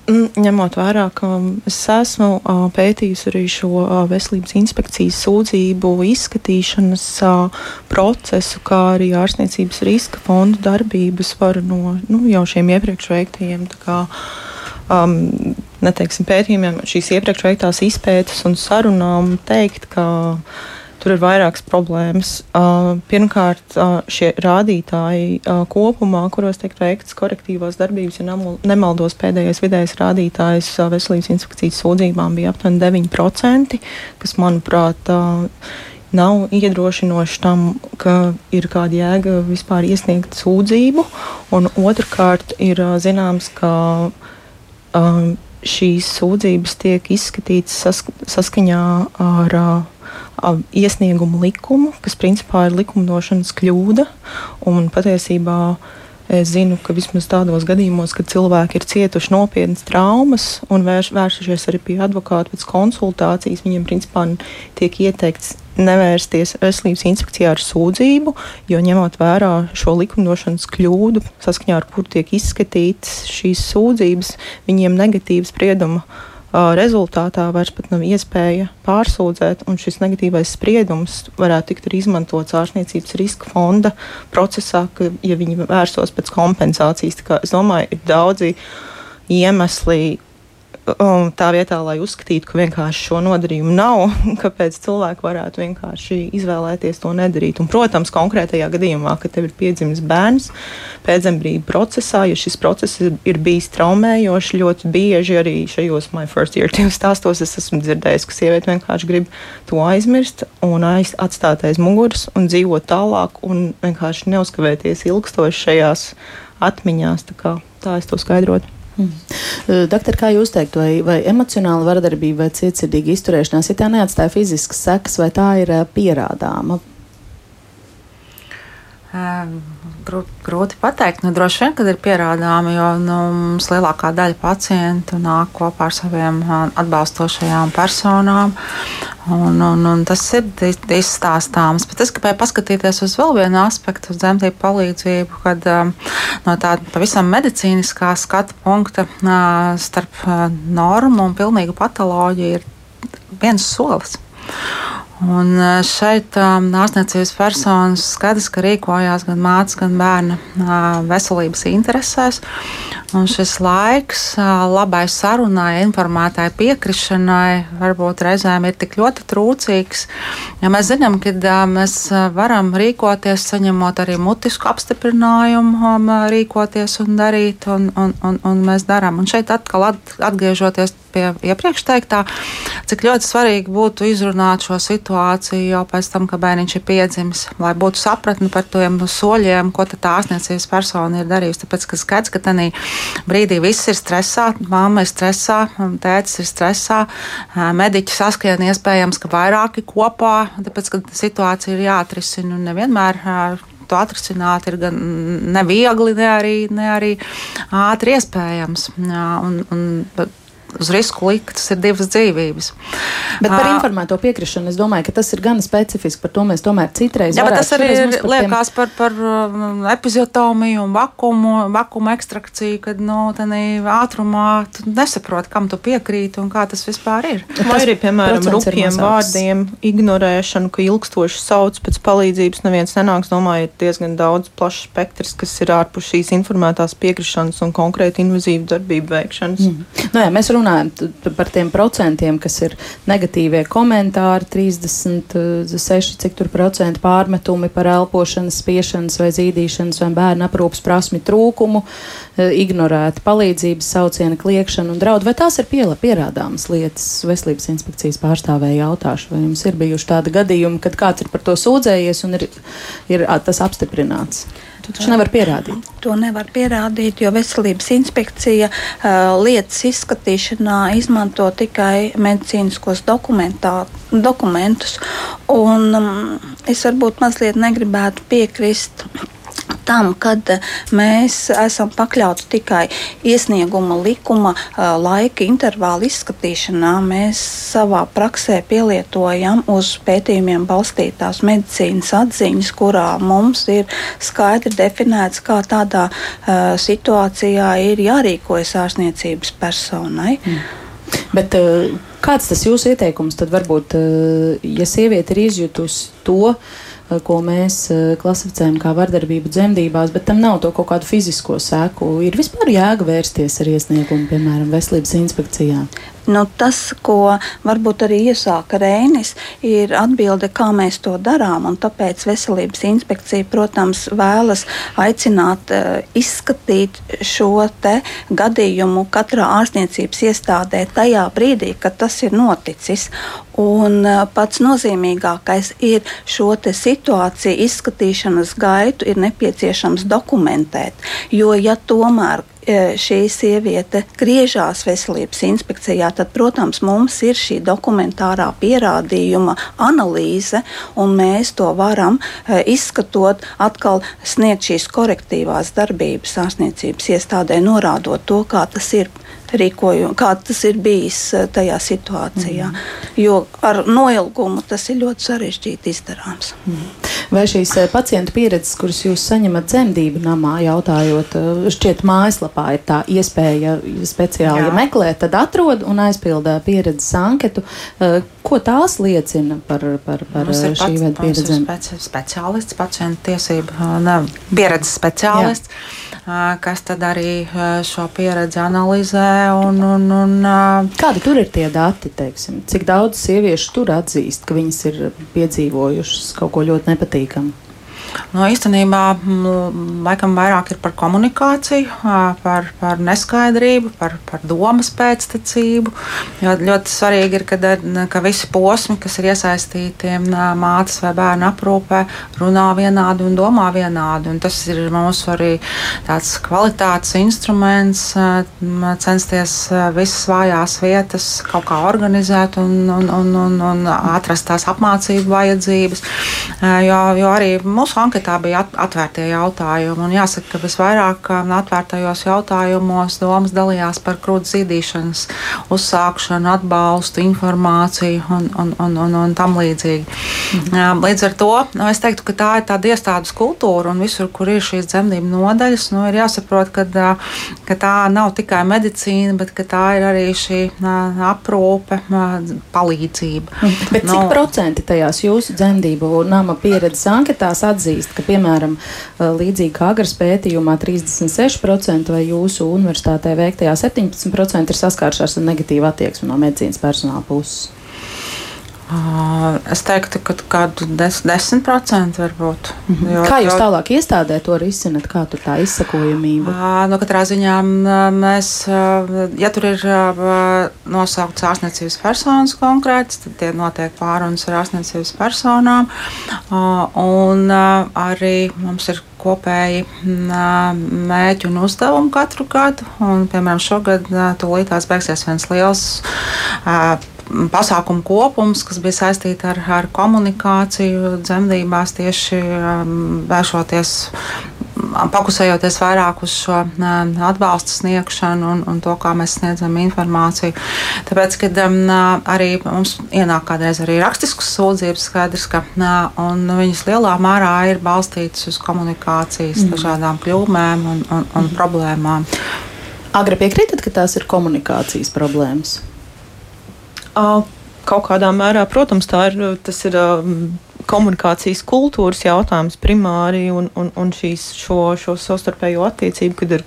Mm, ņemot vērā, ka es esmu pētījusi arī šo veselības inspekcijas sūdzību izskatīšanas procesu, kā arī ārstniecības riska fondu darbības var no nu, jau šiem iepriekš veiktajiem kā, um, neteiksim, pētījumiem, šīs iepriekš veiktās izpētes un sarunām teikt, ka tur ir vairākas problēmas. Uh, pirmkārt, uh, šie rādītāji uh, kopumā, kuros tiek veikts korektīvās darbības, ja nemaldos, pēdējais vidējais rādītājs uh, veselības inspekcijas sūdzībām bija aptuveni 9%, kas, manuprāt, uh, nav iedrošinoši tam, ka ir kāda jēga vispār iesniegt sūdzību. Un otrkārt, ir uh, zināms, ka uh, šīs sūdzības tiek izskatītas sask saskaņā ar uh, iesniegumu likumu, kas principā ir likumdošanas kļūda. Patiesībā es zinu, ka vismaz tādos gadījumos, kad cilvēki ir cietuši nopietnas traumas un vērš, vērsušies arī pie advokāta pēc konsultācijas, viņiem principā tiek ieteikts nevērsties veselības inspekcijā ar sūdzību, jo ņemot vērā šo likumdošanas kļūdu, saskaņā ar kuru tiek izskatītas šīs sūdzības, viņiem negatīvas sprieduma rezultātā vairs pat nav iespēja pārsūdzēt, un šis negatīvais spriedums varētu tikt arī izmantots ārstniecības riska fonda procesā, ka, ja viņi vērsos pēc kompensācijas. Es domāju, ir daudzi iemesli, Un tā vietā, lai uzskatītu, ka vienkārši šo nodarījumu nav, [laughs] kāpēc cilvēki varētu vienkārši izvēlēties to nedarīt. Un, protams, konkrētajā gadījumā, kad tev ir piedzimis bērns pēcdzemdību procesā, ja šis process ir, ir bijis traumējošs, ļoti bieži arī šajos my first year stāstos es esmu dzirdējis, ka sieviete vienkārši grib to aizmirst un aiz, atstāt aiz muguras un dzīvot tālāk un vienkārši neuzkavēties ilgstoši šajās atmiņās. Tā, kā, tā es to skaidrotu. Mm. Doktor, kā jūs teiktu, vai, vai emocionāla vardarbība vai cietsirdīga izturēšanās, ja tā neatstāja fiziskas sekas, vai tā ir pierādāma? Grūti pateikt, nu, droši vien, kad ir pierādāmi, jo nu, mums lielākā daļa pacientu nāk kopā ar saviem atbalstošajām personām. Un, un, un tas ir izstāstāms. Bet es gribēju paskatīties uz vēl vienu aspektu, uz dzemdību palīdzību, kad no tāda pavisam medicīniskā skatu punkta starp normu un pilnīgu patoloģiju ir viens solis. Un e, šeit um, ārstniecības personas skaidrs, ka rīkojās gan mātes, gan bērna uh, veselības interesēs. Un šis laiks labai sarunai, informētai piekrišanai varbūt reizēm ir tik ļoti trūcīgs. Ja mēs zinām, ka mēs varam rīkoties, saņemot arī mutisku apstiprinājumu, um, rīkoties un darīt, un, un, un, un mēs darām. Un šeit atkal atgriežoties pie iepriekš teiktā, cik ļoti svarīgi būtu izrunāt šo situāciju jau pēc tam, kad bērniņš ir piedzimis, lai būtu sapratni par tiem soļiem, ko tā ārstniecības persona ir darījusi. Tāpēc, ka skaidrs, ka tajā brīdī viss ir stresā, mamma ir stresā, tētis ir stresā, mediķi saskrien iespējams, ka vairāki kopā, tāpēc, ka situācija ir jāatrisina un nevienmēr to atrisināt ir gan neviegli, ne arī, ne arī ātri iespējams. Jā, un, un, uz risku liktas ir divas dzīvības. Bet par informēto piekrišanu es domāju, ka tas ir gan specifiski, par to mēs tomēr citreiz. Jā, bet tas arī ir, par liekas tiem... par, par um, epizotomiju un vakumu, vakumu ekstrakciju, kad nu, ātrumā tu nesaproti, kam tu piekrīti un kā tas vispār ir. Vai arī, piemēram, rupjiem vārdiem ignorēšanu, ka ilgstoši sauc pēc palīdzības neviens nenāks. Domāju, ir diezgan daudz plašs spektrs, kas ir ārpus šīs informētās piekrišanas un konkrēti invazīvu darbību veikšanas. Mm. Nu, jā, mēs runājam par tiem procentiem, kas ir negatīvie komentāri, 36, cik tur procenti pārmetumi par elpošanas, spiešanas vai zīdīšanas vai bērnu aprūpas prasmi trūkumu, e, ignorēt palīdzības saucienu, kliekšanu un draudu. Vai tās ir piela, pierādāmas lietas? Veselības inspekcijas pārstāvēja jautāšu, vai jums ir bijuši tādi gadījumi, kad kāds ir par to sūdzējies un ir, ir tas apstiprināts? To taču nevar pierādīt. To nevar pierādīt, jo veselības inspekcija uh, lietas izskatīšanā izmanto tikai medicīniskos dokumentus. Un, um, es varbūt mazliet negribētu piekrist tam, kad eh, mēs esam pakļauti tikai iesnieguma likuma eh, laika intervāla izskatīšanā, mēs savā praksē pielietojam uz pētījumiem balstītās medicīnas atziņas, kurā mums ir skaidri definēts, kā tādā uh, situācijā ir jārīkojas ārstniecības personai. Mm. Bet, uh, kāds tas jūsu ieteikums tad varbūt, uh, ja sieviete ir izjutusi to, Eh, ko mēs eh, klasificējam kā vardarbību dzemdībās, bet tam nav to kaut kādu fizisko seku. Ir vispār jēga vērsties ar iesniegumu, piemēram, veselības inspekcijā. Nu, tas, ko varbūt arī iesāka Rēnis, ir atbilde, kā mēs to darām. Tāpēc veselības inspekcija, protams, vēlas aicināt uh, izskatīt šo gadījumu katrā ārstniecības iestādē tajā brīdī, kad tas ir noticis. Un uh, pats nozīmīgākais ir šo situāciju izskatīšanas gaitu ir nepieciešams dokumentēt. Jo, ja tomēr šī sieviete griežās veselības inspekcijā, tad, protams, mums ir šī dokumentārā pierādījuma analīze, un mēs to varam e, izskatot, atkal sniegt šīs korektīvās darbības ārstniecības iestādē, norādot to, kā tas ir rīkojumu, kā tas ir bijis eh, tajā situācijā. Mm. Jo ar noilgumu tas ir ļoti sarežģīti izdarāms. Mm. Vai šīs eh, pacientu pieredzes, kuras jūs saņemat dzemdību namā, jautājot, eh, šķiet, mājaslapā ir tā iespēja speciāli ja meklēt, tad atrod un aizpildā pieredzes anketu. Ko tās liecina par, par, par šī veida pieredzēm? Speci speciālists, pacientu tiesību, ne, pieredzes speciālists. Jā kas tad arī šo pieredzi analizē. Un, un, un, Kādi tur ir tie dati? Teiksim? Cik daudz sieviešu tur atzīst, ka viņas ir piedzīvojušas kaut ko ļoti nepatīkamu? No nu, īstenībā laikam vairāk ir par komunikāciju, par, par neskaidrību, par, par domas pēctecību. Jo ļoti svarīgi ir, kad, ka visi posmi, kas ir iesaistīti mātes vai bērnu aprūpē, runā vienādi un domā vienādi. Un tas ir mūsu arī tāds kvalitātes instruments, censties visas vājās vietas kaut kā organizēt un, un, un, un, un atrast tās apmācību vajadzības. Jo, jo arī mūsu anketā bija atvērtie jautājumi. Un jāsaka, ka visvairāk um, atvērtajos jautājumos domas dalījās par krūts zīdīšanas uzsākšanu, atbalstu, informāciju un, un, un, un, un tam līdzīgi. Mhm. Līdz ar to nu, es teiktu, ka tā ir tāda iestādes kultūra un visur, kur ir šīs dzemdību nodaļas, nu, ir jāsaprot, ka, ka tā nav tikai medicīna, bet tā ir arī šī aprūpe, palīdzība. Mhm. Bet nu, cik procenti tajās jūsu dzemdību nama pieredzes anketās atzīst? Atzīst, ka, piemēram, līdzīgi kā agras pētījumā 36% vai jūsu universitātē veiktajā 17% ir saskārušās ar negatīvu attieksmi no medicīnas personāla puses? Es teiktu, ka kādu 10% varbūt. Mm -hmm. jo, kā jūs tālāk iestādē to risinat? Kā tur tā izsakojamība? No katrā ziņā mēs, ja tur ir nosaukts ārstniecības personas konkrēts, tad tie notiek pārunas ar ārstniecības personām. Un arī mums ir kopēji mēķi un uzdevumi katru gadu. Un, piemēram, šogad tūlītās beigsies viens liels pasākumu kopums, kas bija saistīti ar, ar komunikāciju dzemdībās, tieši um, vēršoties fokusējoties vairāk uz šo atbalstu sniegšanu un, un to, kā mēs sniedzam informāciju. Tāpēc, kad um, arī mums ienāk kādreiz arī rakstiskas sūdzības, skaidrs, ka viņas lielā mērā ir balstītas uz komunikācijas mm. dažādām kļūmēm un, un, un mm. problēmām. Agri piekrītat, ka tās ir komunikācijas problēmas? Kaut kādā mērā, protams, tā ir, tas ir komunikācijas kultūras jautājums primāri un, un, un šīs, šo, šo savstarpējo attiecību, kad ir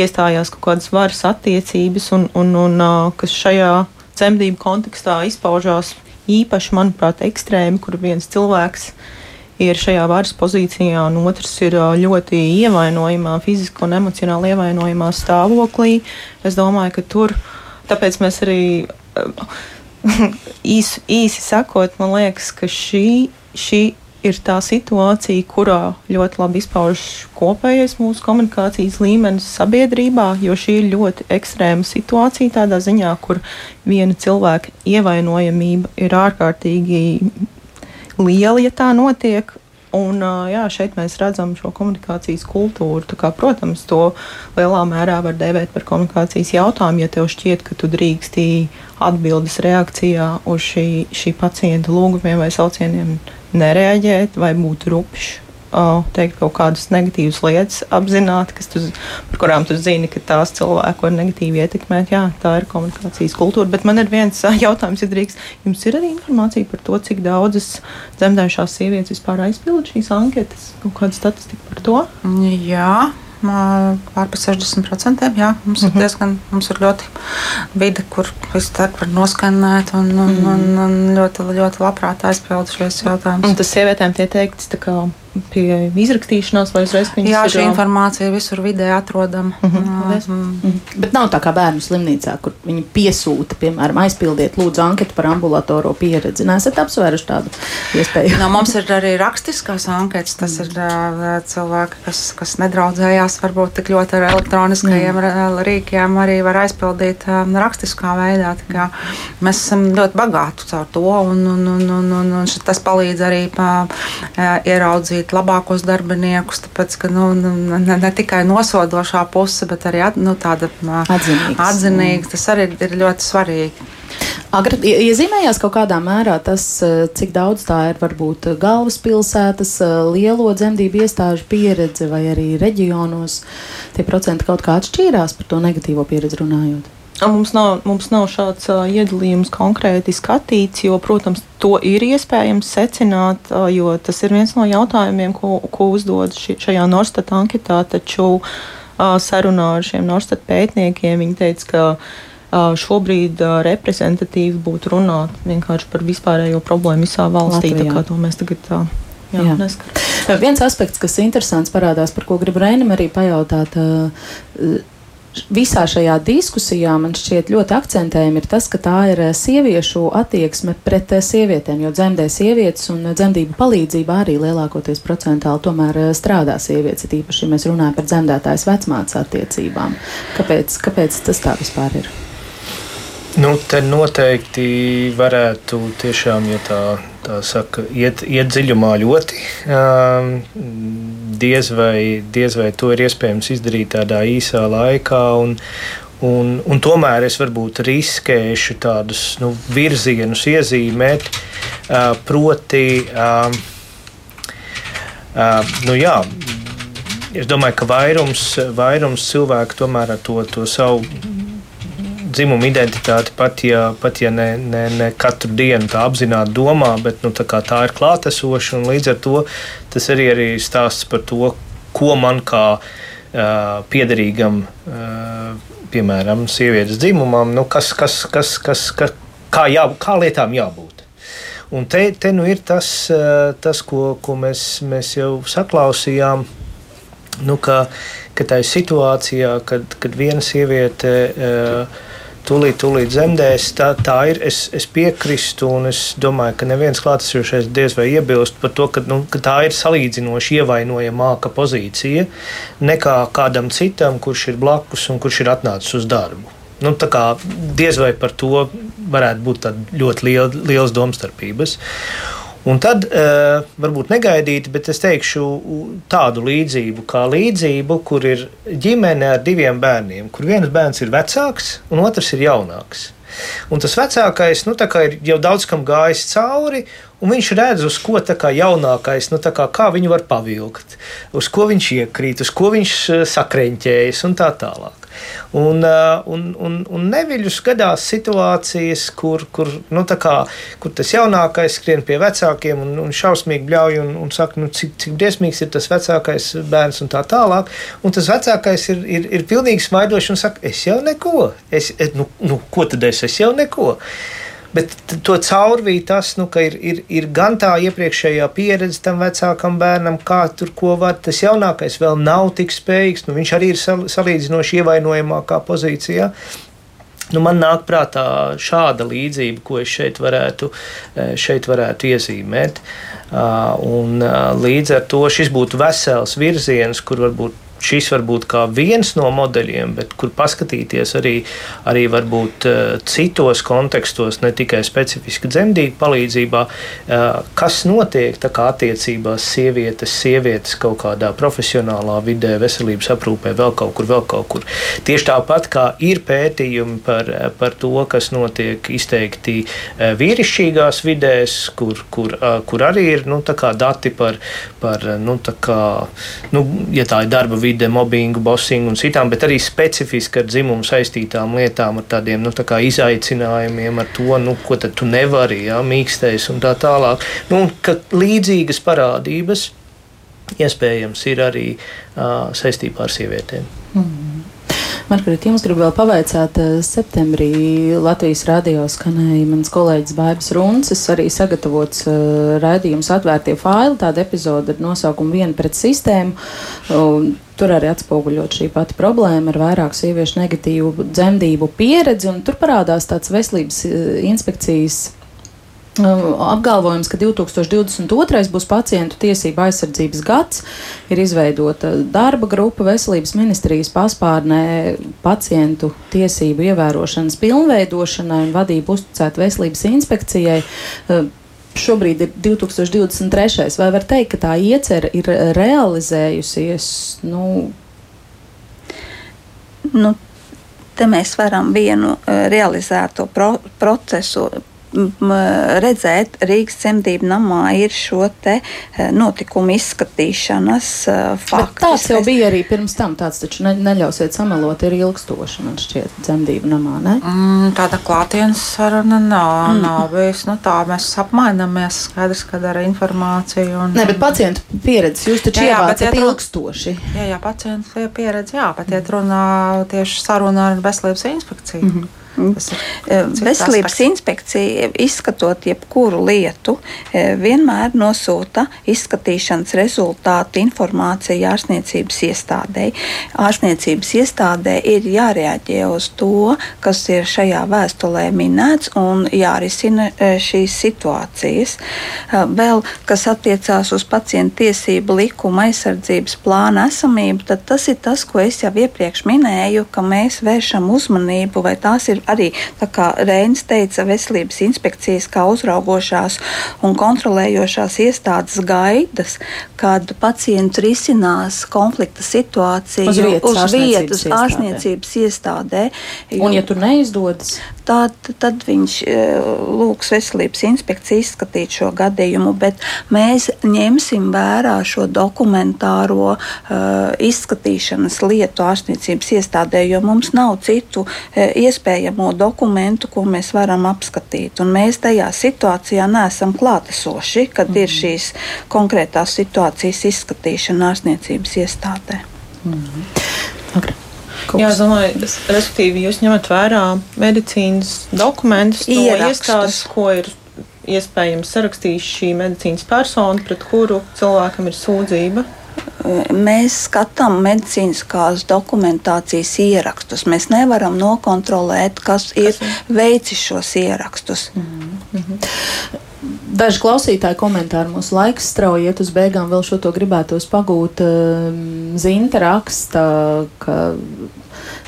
iestājās kaut kādas varas attiecības un, un, un kas šajā dzemdību kontekstā izpaužās īpaši, manuprāt, ekstrēmi, kur viens cilvēks ir šajā varas pozīcijā, un otrs ir ļoti ievainojamā, fiziski un emocionāli ievainojamā stāvoklī. Es domāju, ka tur, tāpēc mēs arī [laughs] īsi, īsi sakot, man liekas, ka šī, šī ir tā situācija, kurā ļoti labi izpaužas kopējais mūsu komunikācijas līmenis sabiedrībā, jo šī ir ļoti ekstrēma situācija tādā ziņā, kur viena cilvēka ievainojamība ir ārkārtīgi liela, ja tā notiek, Un, jā, šeit mēs redzam šo komunikācijas kultūru. Kā, protams, to lielā mērā var dēvēt par komunikācijas jautājumu, ja tev šķiet, ka tu drīksti atbildes reakcijā uz šī, šī pacienta lūgumiem vai saucieniem nereaģēt vai būt rupšs teikt kaut kādas negatīvas lietas, apzināti, tu, par kurām tu zini, ka tās cilvēku var negatīvi ietekmēt. Jā, tā ir komunikācijas kultūra. Bet man ir viens jautājums, ja drīkst. Jums ir arī informācija par to, cik daudzas dzemdējušās sievietes vispār aizpilda šīs anketas? Kaut kāda statistika par to? Jā. pār par 60%. Jā, mums, mm -hmm. ir diezgan, mums ir ļoti vide, kur visu darbu var noskanēt un, un, mm un, un ļoti, ļoti labprāt aizpildu šos jautājumus. Un tas sievietēm tiek teikts, kā pie izrakstīšanās, vai uzreiz viņas Jā, šī informācija visur vidē atrodama. Mm -hmm. mm -hmm. Bet nav tā kā bērnu slimnīcā, kur viņi piesūta, piemēram, aizpildiet lūdzu anketu par ambulatoro pieredzi. Nesat apsvēruši tādu iespēju? no, mums ir arī rakstiskās anketas. Tas ir uh, cilvēki, kas, kas nedraudzējās varbūt tik ļoti ar elektroniskajiem mm. rīkiem, arī var aizpildīt um, rakstiskā veidā. Mēs esam ļoti bagāti caur to, un, un, un, un, un, un tas palīdz arī uh, ieraudzīt nosodīt labākos darbiniekus, tāpēc ka nu, nu, ne, ne tikai nosodošā puse, bet arī nu, tāda atzinīga. atzinīga. Tas arī ir ļoti svarīgi. Agri iezīmējās kaut kādā mērā tas, cik daudz tā ir varbūt galvaspilsētas, lielo dzemdību iestāžu pieredze vai arī reģionos. Tie procenti kaut kā atšķīrās par to negatīvo pieredzi runājot. Mums nav, mums nav šāds uh, iedalījums konkrēti skatīts, jo, protams, to ir iespējams secināt, uh, jo tas ir viens no jautājumiem, ko, ko uzdod ši, šajā Norstat anketā. Taču uh, sarunā ar šiem Norstat pētniekiem viņi teica, ka uh, šobrīd uh, reprezentatīvi būtu runāt vienkārši par vispārējo problēmu visā valstī. Latvijā. Tā kā to mēs tagad. Uh, Jā, Jā. Neskar. Viens aspekts, kas interesants parādās, par ko gribu Reinam arī pajautāt, uh, visā šajā diskusijā man šķiet ļoti akcentējami ir tas, ka tā ir eh, sieviešu attieksme pret eh, sievietēm, jo dzemdē sievietes un eh, dzemdību palīdzībā arī lielākoties procentāli tomēr strādā sievietes, tīpaši, ja mēs runājam par dzemdētājas vecmātes attiecībām. Kāpēc, kāpēc tas tā vispār ir? Nu, te noteikti varētu tiešām, ja tā, saka, iet, iet dziļumā ļoti. Diez, vai, diez vai to ir iespējams izdarīt tādā īsā laikā. Un, un, un tomēr es varbūt riskēšu tādus nu, virzienus iezīmēt, proti, nu jā. Es domāju, ka vairums, vairums cilvēku tomēr ar to, to savu dzimuma identitāti, pat ja, pat ja ne, ne, ne katru dienu tā apzināti domā, bet nu, tā, tā ir klātesoša. Līdz ar to tas arī ir stāsts par to, ko man kā uh, piederīgam, uh, piemēram, sievietes dzimumam, nu, kas, kas, kas, kas, kas, kā, jā, kā lietām jābūt. Un te, te nu ir tas, tas ko, ko mēs, mēs jau saklausījām, nu, ka, ka tā ir situācijā, kad, kad viena sieviete uh, tūlīt, tūlīt zemdēs. Tā, tā ir. Es, es piekrītu, un es domāju, ka neviens klātesošais diez vai iebilst par to, ka, nu, ka tā ir salīdzinoši ievainojamāka pozīcija nekā kādam citam, kurš ir blakus un kurš ir atnācis uz darbu. Nu, kā, diez vai par to varētu būt ļoti liela, liels domstarpības. Un tad, uh, varbūt negaidīti, bet es teikšu tādu līdzību, kā līdzību, kur ir ģimene ar diviem bērniem, kur viens bērns ir vecāks un otrs ir jaunāks. Un tas vecākais nu, ir jau daudz kam gājis cauri, un viņš redz, uz ko jaunākais, nu, kā, kā viņu var pavilkt, uz ko viņš iekrīt, uz ko viņš eh, sakreņķējas un tā tālāk. Un, eh, un, un, un neviļus gadās situācijas, kur, kur, nu, kā, kur tas jaunākais skrien pie vecākiem un, un šausmīgi bļauj un, un saka, nu, cik, cik briesmīgs ir tas vecākais bērns un tā tālāk. Un tas vecākais ir, ir, ir pilnīgi smaidošs un saka, es jau neko, es, nu, nu, ko tad es, es jau neko. Bet to caurvīja tas, nu, ka ir, ir, ir gan tā iepriekšējā pieredze tam vecākam bērnam, kā tur ko var. Tas jaunākais vēl nav tik spējīgs. Nu, viņš arī ir salīdzinoši ievainojamākā pozīcijā. Nu, man nāk prātā šāda līdzība, ko es šeit varētu, eh, šeit varētu iezīmēt. Ah, un, ah, līdz ar to šis būtu vesels virziens, kur varbūt šis var būt kā viens no modeļiem, bet kur paskatīties arī, arī varbūt uh, citos kontekstos, ne tikai specifiski dzemdību palīdzībā, uh, kas notiek attiecībās sievietes, sievietes kaut kādā profesionālā vidē, veselības aprūpē, vēl kaut kur, vēl kaut kur. Tieši tāpat kā ir pētījumi par, par to, kas notiek izteikti vīrišķīgās vidēs, kur, kur, kur arī ir nu, dati par, par nu, kā, nu, ja tā ir darba vide vide, mobbingu, bosingu un citām, bet arī specifiski ar dzimumu saistītām lietām, ar tādiem nu, tā izaicinājumiem, ar to, nu, ko tu nevari, ja, mīkstēs un tā tālāk. Nu, līdzīgas parādības iespējams ir arī uh, saistībā ar sievietēm. Mm. Margarita, jums gribu vēl pavaicāt, septembrī Latvijas radio skanēja mans kolēģis Bārbs Runcis, arī sagatavots uh, raidījums atvērtie faili, tāda epizode ar nosaukumu Viena pret sistēmu. Uh, tur arī atspoguļot šī pati problēma ar vairāku sieviešu negatīvu dzemdību pieredzi, un tur parādās tāds veselības inspekcijas Um, apgalvojums, ka 2022. būs pacientu tiesība aizsardzības gads, ir izveidota darba grupa veselības ministrijas paspārnē pacientu tiesību ievērošanas pilnveidošanai un vadību uzticēt veselības inspekcijai. Šobrīd ir 2023. Vai var teikt, ka tā iecerē ir realizējusies? Nu, nu, te mēs varam vienu uh, realizēto pro procesu redzēt, Rīgas cimdību namā ir šo te eh, notikumu izskatīšanas faktu. Tāds jau bija arī pirms tam, tāds taču ne, neļausiet samelot, ir ilgstoši, man šķiet, cimdību namā, ne? Mm, tāda klātienes saruna nav, mm. nav bijis, nu tā mēs apmainamies, skaidrs, kad ar informāciju. Un, ne, bet pacientu pieredzi jūs taču jā, ievācat ilgstoši. Jā, jā, pacientu pieredzi, jā, bet iet runā tieši saruna ar veselības inspekciju. Mm -hmm. Eh, veselības inspekcija, izskatot jebkuru lietu, eh, vienmēr nosūta izskatīšanas rezultātu informāciju ārstniecības iestādēji. Ārstniecības iestādē ir jārēģē uz to, kas ir šajā vēstulē minēts, un jārisina eh, šīs situācijas. Vēl, kas attiecās uz pacientu tiesību likuma aizsardzības plāna esamību, tad tas ir tas, ko es jau iepriekš minēju, ka mēs vēršam uzmanību, vai tās ir arī, kā Reinis teica, veselības inspekcijas kā uzraugošās un kontrolējošās iestādes gaidas, kad pacients risinās konflikta situāciju uz vietas, uz vietas ārstniecības iestādē. Jo, un, ja tur neizdodas, tad, tad viņš e, lūgs veselības inspekciju izskatīt šo gadījumu, bet mēs ņemsim vērā šo dokumentāro uh, izskatīšanas lietu ārstniecības iestādē, jo mums nav citu uh, iespējamo dokumentu, ko mēs varam apskatīt. Un mēs tajā situācijā neesam klātesoši, kad mm. ir mhm. šīs konkrētās situācijas izskatīšana ārstniecības iestādē. Mm. Okay. Jā, es domāju, tas, respektīvi, jūs ņemat vērā medicīnas dokumentus no iestādes, ko ir iespējams sarakstījis šī medicīnas persona, pret kuru cilvēkam ir sūdzība. Mēs skatām medicīniskās dokumentācijas ierakstus. Mēs nevaram nokontrolēt, kas, kas ir veicis šos ierakstus. Mm -hmm. Daži klausītāji komentāri mūsu laiks strauji iet uz beigām, vēl šo to gribētos pagūt. Ehm, Zinta raksta, ka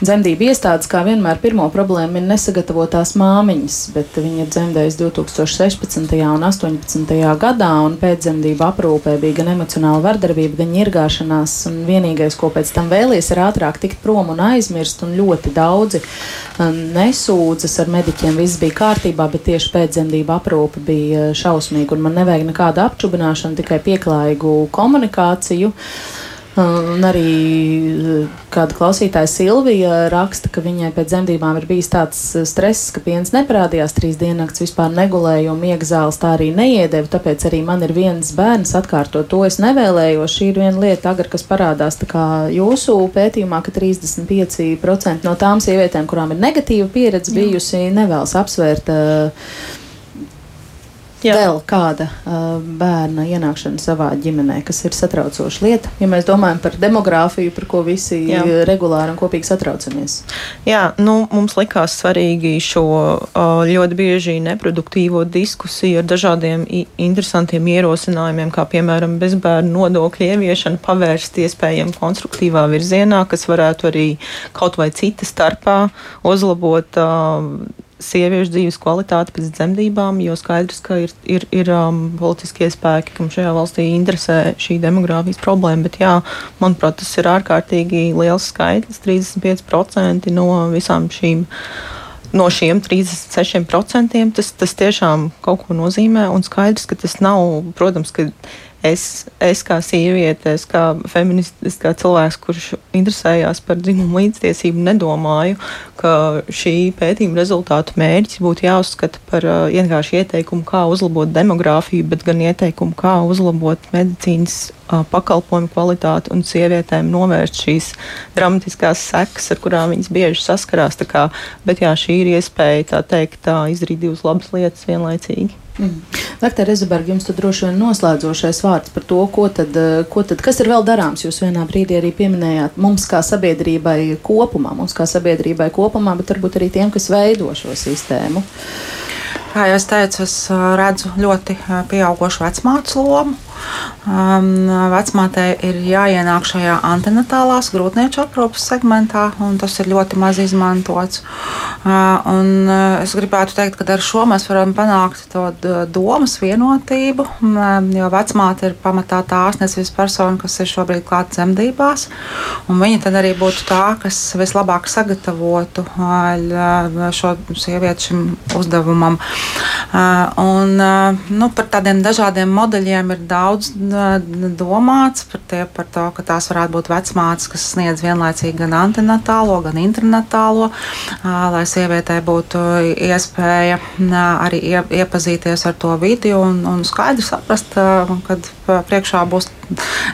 dzemdību iestādes, kā vienmēr, pirmo problēmu ir nesagatavotās māmiņas, bet viņa ir dzemdējusi 2016. un 2018. gadā, un pēcdzemdību aprūpē bija gan emocionāla vardarbība, gan ņirgāšanās, un vienīgais, ko pēc tam vēlies, ir ātrāk tikt prom un aizmirst, un ļoti daudzi um, nesūdzas ar mediķiem, viss bija kārtībā, bet tieši pēcdzemdību aprūpe bija šausmīga, un man nevajag nekādu apčubināšanu, tikai pieklājīgu komunikāciju. Un arī eh, kāda klausītāja Silvija raksta, ka viņai pēc dzemdībām ir bijis tāds eh, stress, ka piens neparādījās trīs diennakts, vispār negulēja un miega zāles tā arī neiedeva. Tāpēc arī man ir viens bērns atkārtot to. Es nevēlējos. Šī ir viena lieta, agar, kas parādās jūsu pētījumā, ka 35% no tām sievietēm, kurām ir negatīva pieredze bijusi, nevēlas apsvērt. Uh, Jā. vēl kāda uh, bērna ienākšana savā ģimenē, kas ir satraucoša lieta, ja mēs domājam par demogrāfiju, par ko visi Jā. regulāri un kopīgi satraucamies. Jā, nu, mums likās svarīgi šo uh, ļoti bieži neproduktīvo diskusiju ar dažādiem interesantiem ierosinājumiem, kā piemēram bezbērnu nodokļu ieviešana, pavērst iespējami konstruktīvā virzienā, kas varētu arī kaut vai cita starpā uzlabot. Uh, sieviešu dzīves kvalitāti pēc dzemdībām, jo skaidrs, ka ir, ir, ir um, politiskie spēki, kam šajā valstī interesē šī demogrāfijas problēma. Bet, jā, manuprāt, tas ir ārkārtīgi liels skaitlis - 35% no visām šīm. No šiem 36% tas, tas tiešām kaut ko nozīmē. Un skaidrs, ka tas nav, protams, ka es, es kā sieviete, es kā feministis, kā cilvēks, kurš interesējās par dzimumu līdztiesību, nedomāju, ka šī pētījuma rezultātu mērķis būtu jāuzskata par uh, vienkārši ieteikumu, kā uzlabot demogrāfiju, bet gan ieteikumu, kā uzlabot medicīnas uh, pakalpojumu kvalitāti un sievietēm novērst šīs dramatiskās sekas, ar kurām viņas bieži saskarās. Kā, bet jā, šī ir iespēja tā teikt, tā izdarīt divas labas lietas vienlaicīgi. Mm. Doktor Ezeberg, jums tad droši vien noslēdzošais vārds par to, ko tad, eh, ko tad, kas ir vēl darāms. Jūs vienā brīdī arī pieminējāt mums kā sabiedrībai kopumā, mums kā sabiedrībai kopumā, bet varbūt arī tiem, kas veido šo sistēmu. Kā jau es teicu, es redzu ļoti pieaugušu vecmācu lomu. Um, vecmātei ir jāienāk šajā antinatālās grūtnieču aprūpas segmentā, un tas ir ļoti maz izmantots. Uh, uh, es gribētu teikt, ka ar šo mēs varam panākt to domas vienotību, um, jo vecmāte ir pamatā tā ārstniecības persona, kas ir šobrīd klāta dzemdībās, un viņa tad arī būtu tā, kas vislabāk sagatavotu uh, šo sievieti šim uzdevumam. Uh, un, uh, nu, par tādiem dažādiem modeļiem ir daudz daudz domāts par, tie, par to, ka tās varētu būt vecmātes, kas sniedz vienlaicīgi gan antinatālo, gan intranatālo, lai sievietei būtu iespēja arī iepazīties ar to vidi un, un skaidri saprast, kad priekšā būs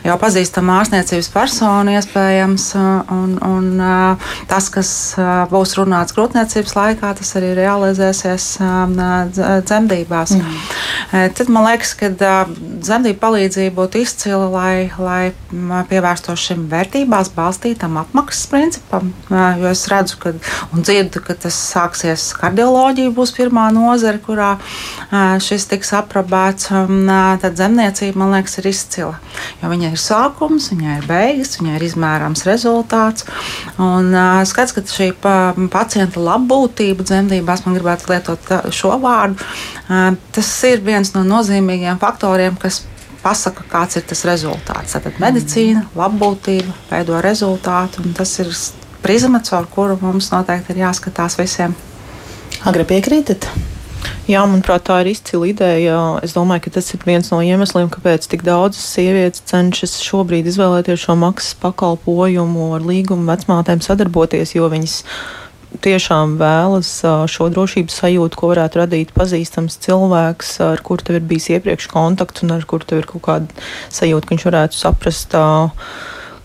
jau pazīstama ārstniecības persona, iespējams, un, un tas, kas būs runāts grūtniecības laikā, tas arī realizēsies dzemdībās. Mm. Tad man liekas, ka dzemdību palīdzība būtu izcila, lai, lai pievērstos šim vērtībās balstītam apmaksas principam, jo es redzu, ka, un dzirdu, ka tas sāksies kardioloģija būs pirmā nozare, kurā šis tiks aprobēts, tad zemniecība, man liekas, ir izcila. Jo viņai ir sākums, viņai ir beigas, viņai ir izmērāms rezultāts. Un skats, ka šī pa, pacienta labbūtība dzemdībās, man gribētu lietot šo vārdu, tas ir viens no nozīmīgiem faktoriem, kas pasaka, kāds ir tas rezultāts. Tātad medicīna, labbūtība veido rezultātu, un tas ir prizma, caur kuru mums noteikti ir jāskatās visiem. Agri piekrītat? Jā, manuprāt, tā ir izcila ideja. Es domāju, ka tas ir viens no iemesliem, kāpēc tik daudzas sievietes cenšas šobrīd izvēlēties šo maksas pakalpojumu ar līgumu vecmātēm sadarboties, jo viņas tiešām vēlas šo drošības sajūtu, ko varētu radīt pazīstams cilvēks, ar kuru tev ir bijis iepriekš kontakts un ar kuru tev ir kaut kāda sajūta, ka viņš varētu saprast.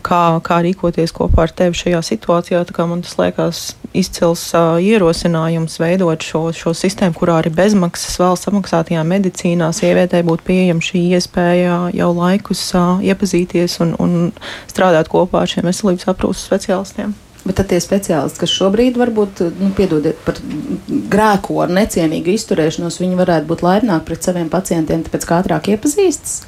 Kā, kā rīkoties kopā ar tevi šajā situācijā. Man tas liekas izcils ierosinājums veidot šo, šo sistēmu, kurā arī bezmaksas valsts apmaksātajā medicīnā sievietei būtu pieejama šī iespēja jau laikus iepazīties un, un strādāt kopā ar šiem veselības aprūpas speciālistiem. Bet tie speciālisti, kas šobrīd varbūt, nu, piedodiet par grēku ar necienīgu izturēšanos, viņi varētu būt laipnāki pret saviem pacientiem, tāpēc kā ātrāk iepazīstas.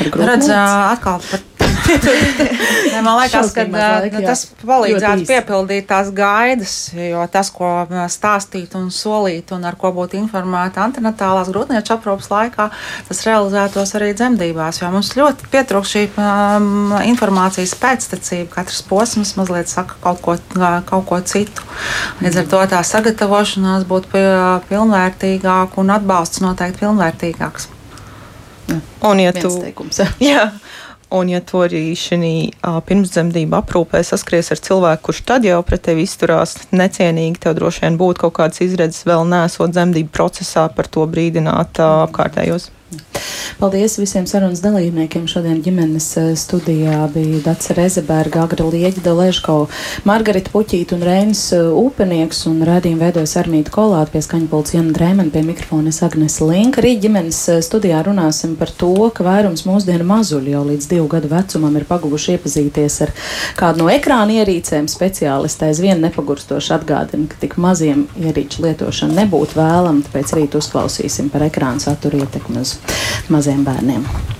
Redz, atkal par ne, [laughs] man liekas, ka laika, nu, tas palīdzētu piepildīt tās gaidas, jo tas, ko stāstīt un solīt un ar ko būt informēta antinatālās grūtnieču aprūpas laikā, tas realizētos arī dzemdībās, jo mums ļoti pietrūkst šī um, informācijas pēctecība. Katrs posms mazliet saka kaut ko, kaut ko citu. Līdz ar to tā sagatavošanās būtu pilnvērtīgāka un atbalsts noteikti pilnvērtīgāks. Un, ja tu, teikums, [laughs] jā, Un, ja tu arī šī pirmsdzemdību aprūpē saskries ar cilvēku, kurš tad jau pret tevi izturās necienīgi, tev droši vien būtu kaut kādas izredzes vēl nesot dzemdību procesā par to brīdināt apkārtējos. Paldies visiem sarunas dalībniekiem. Šodien ģimenes eh, studijā bija Dācis Rezeberga, Agra Lieģida, Ležko, Margarita Puķīta un Reinis Upenieks eh, un rādījumu veidojas Armīta Kolāta pie skaņpults Jana Drēmena pie mikrofona Agnes Linka. Arī ģimenes eh, studijā runāsim par to, ka vairums mūsdienu mazuļu jau līdz divu gadu vecumam ir paguvuši iepazīties ar kādu no ekrāna ierīcēm. Speciālisti aizvien nepagurstoši atgādina, ka tik maziem ierīču lietošana nebūtu vēlama, tāpēc rīt uzklausīsim par ekrāna satura ietekmi uz maziem bērniem.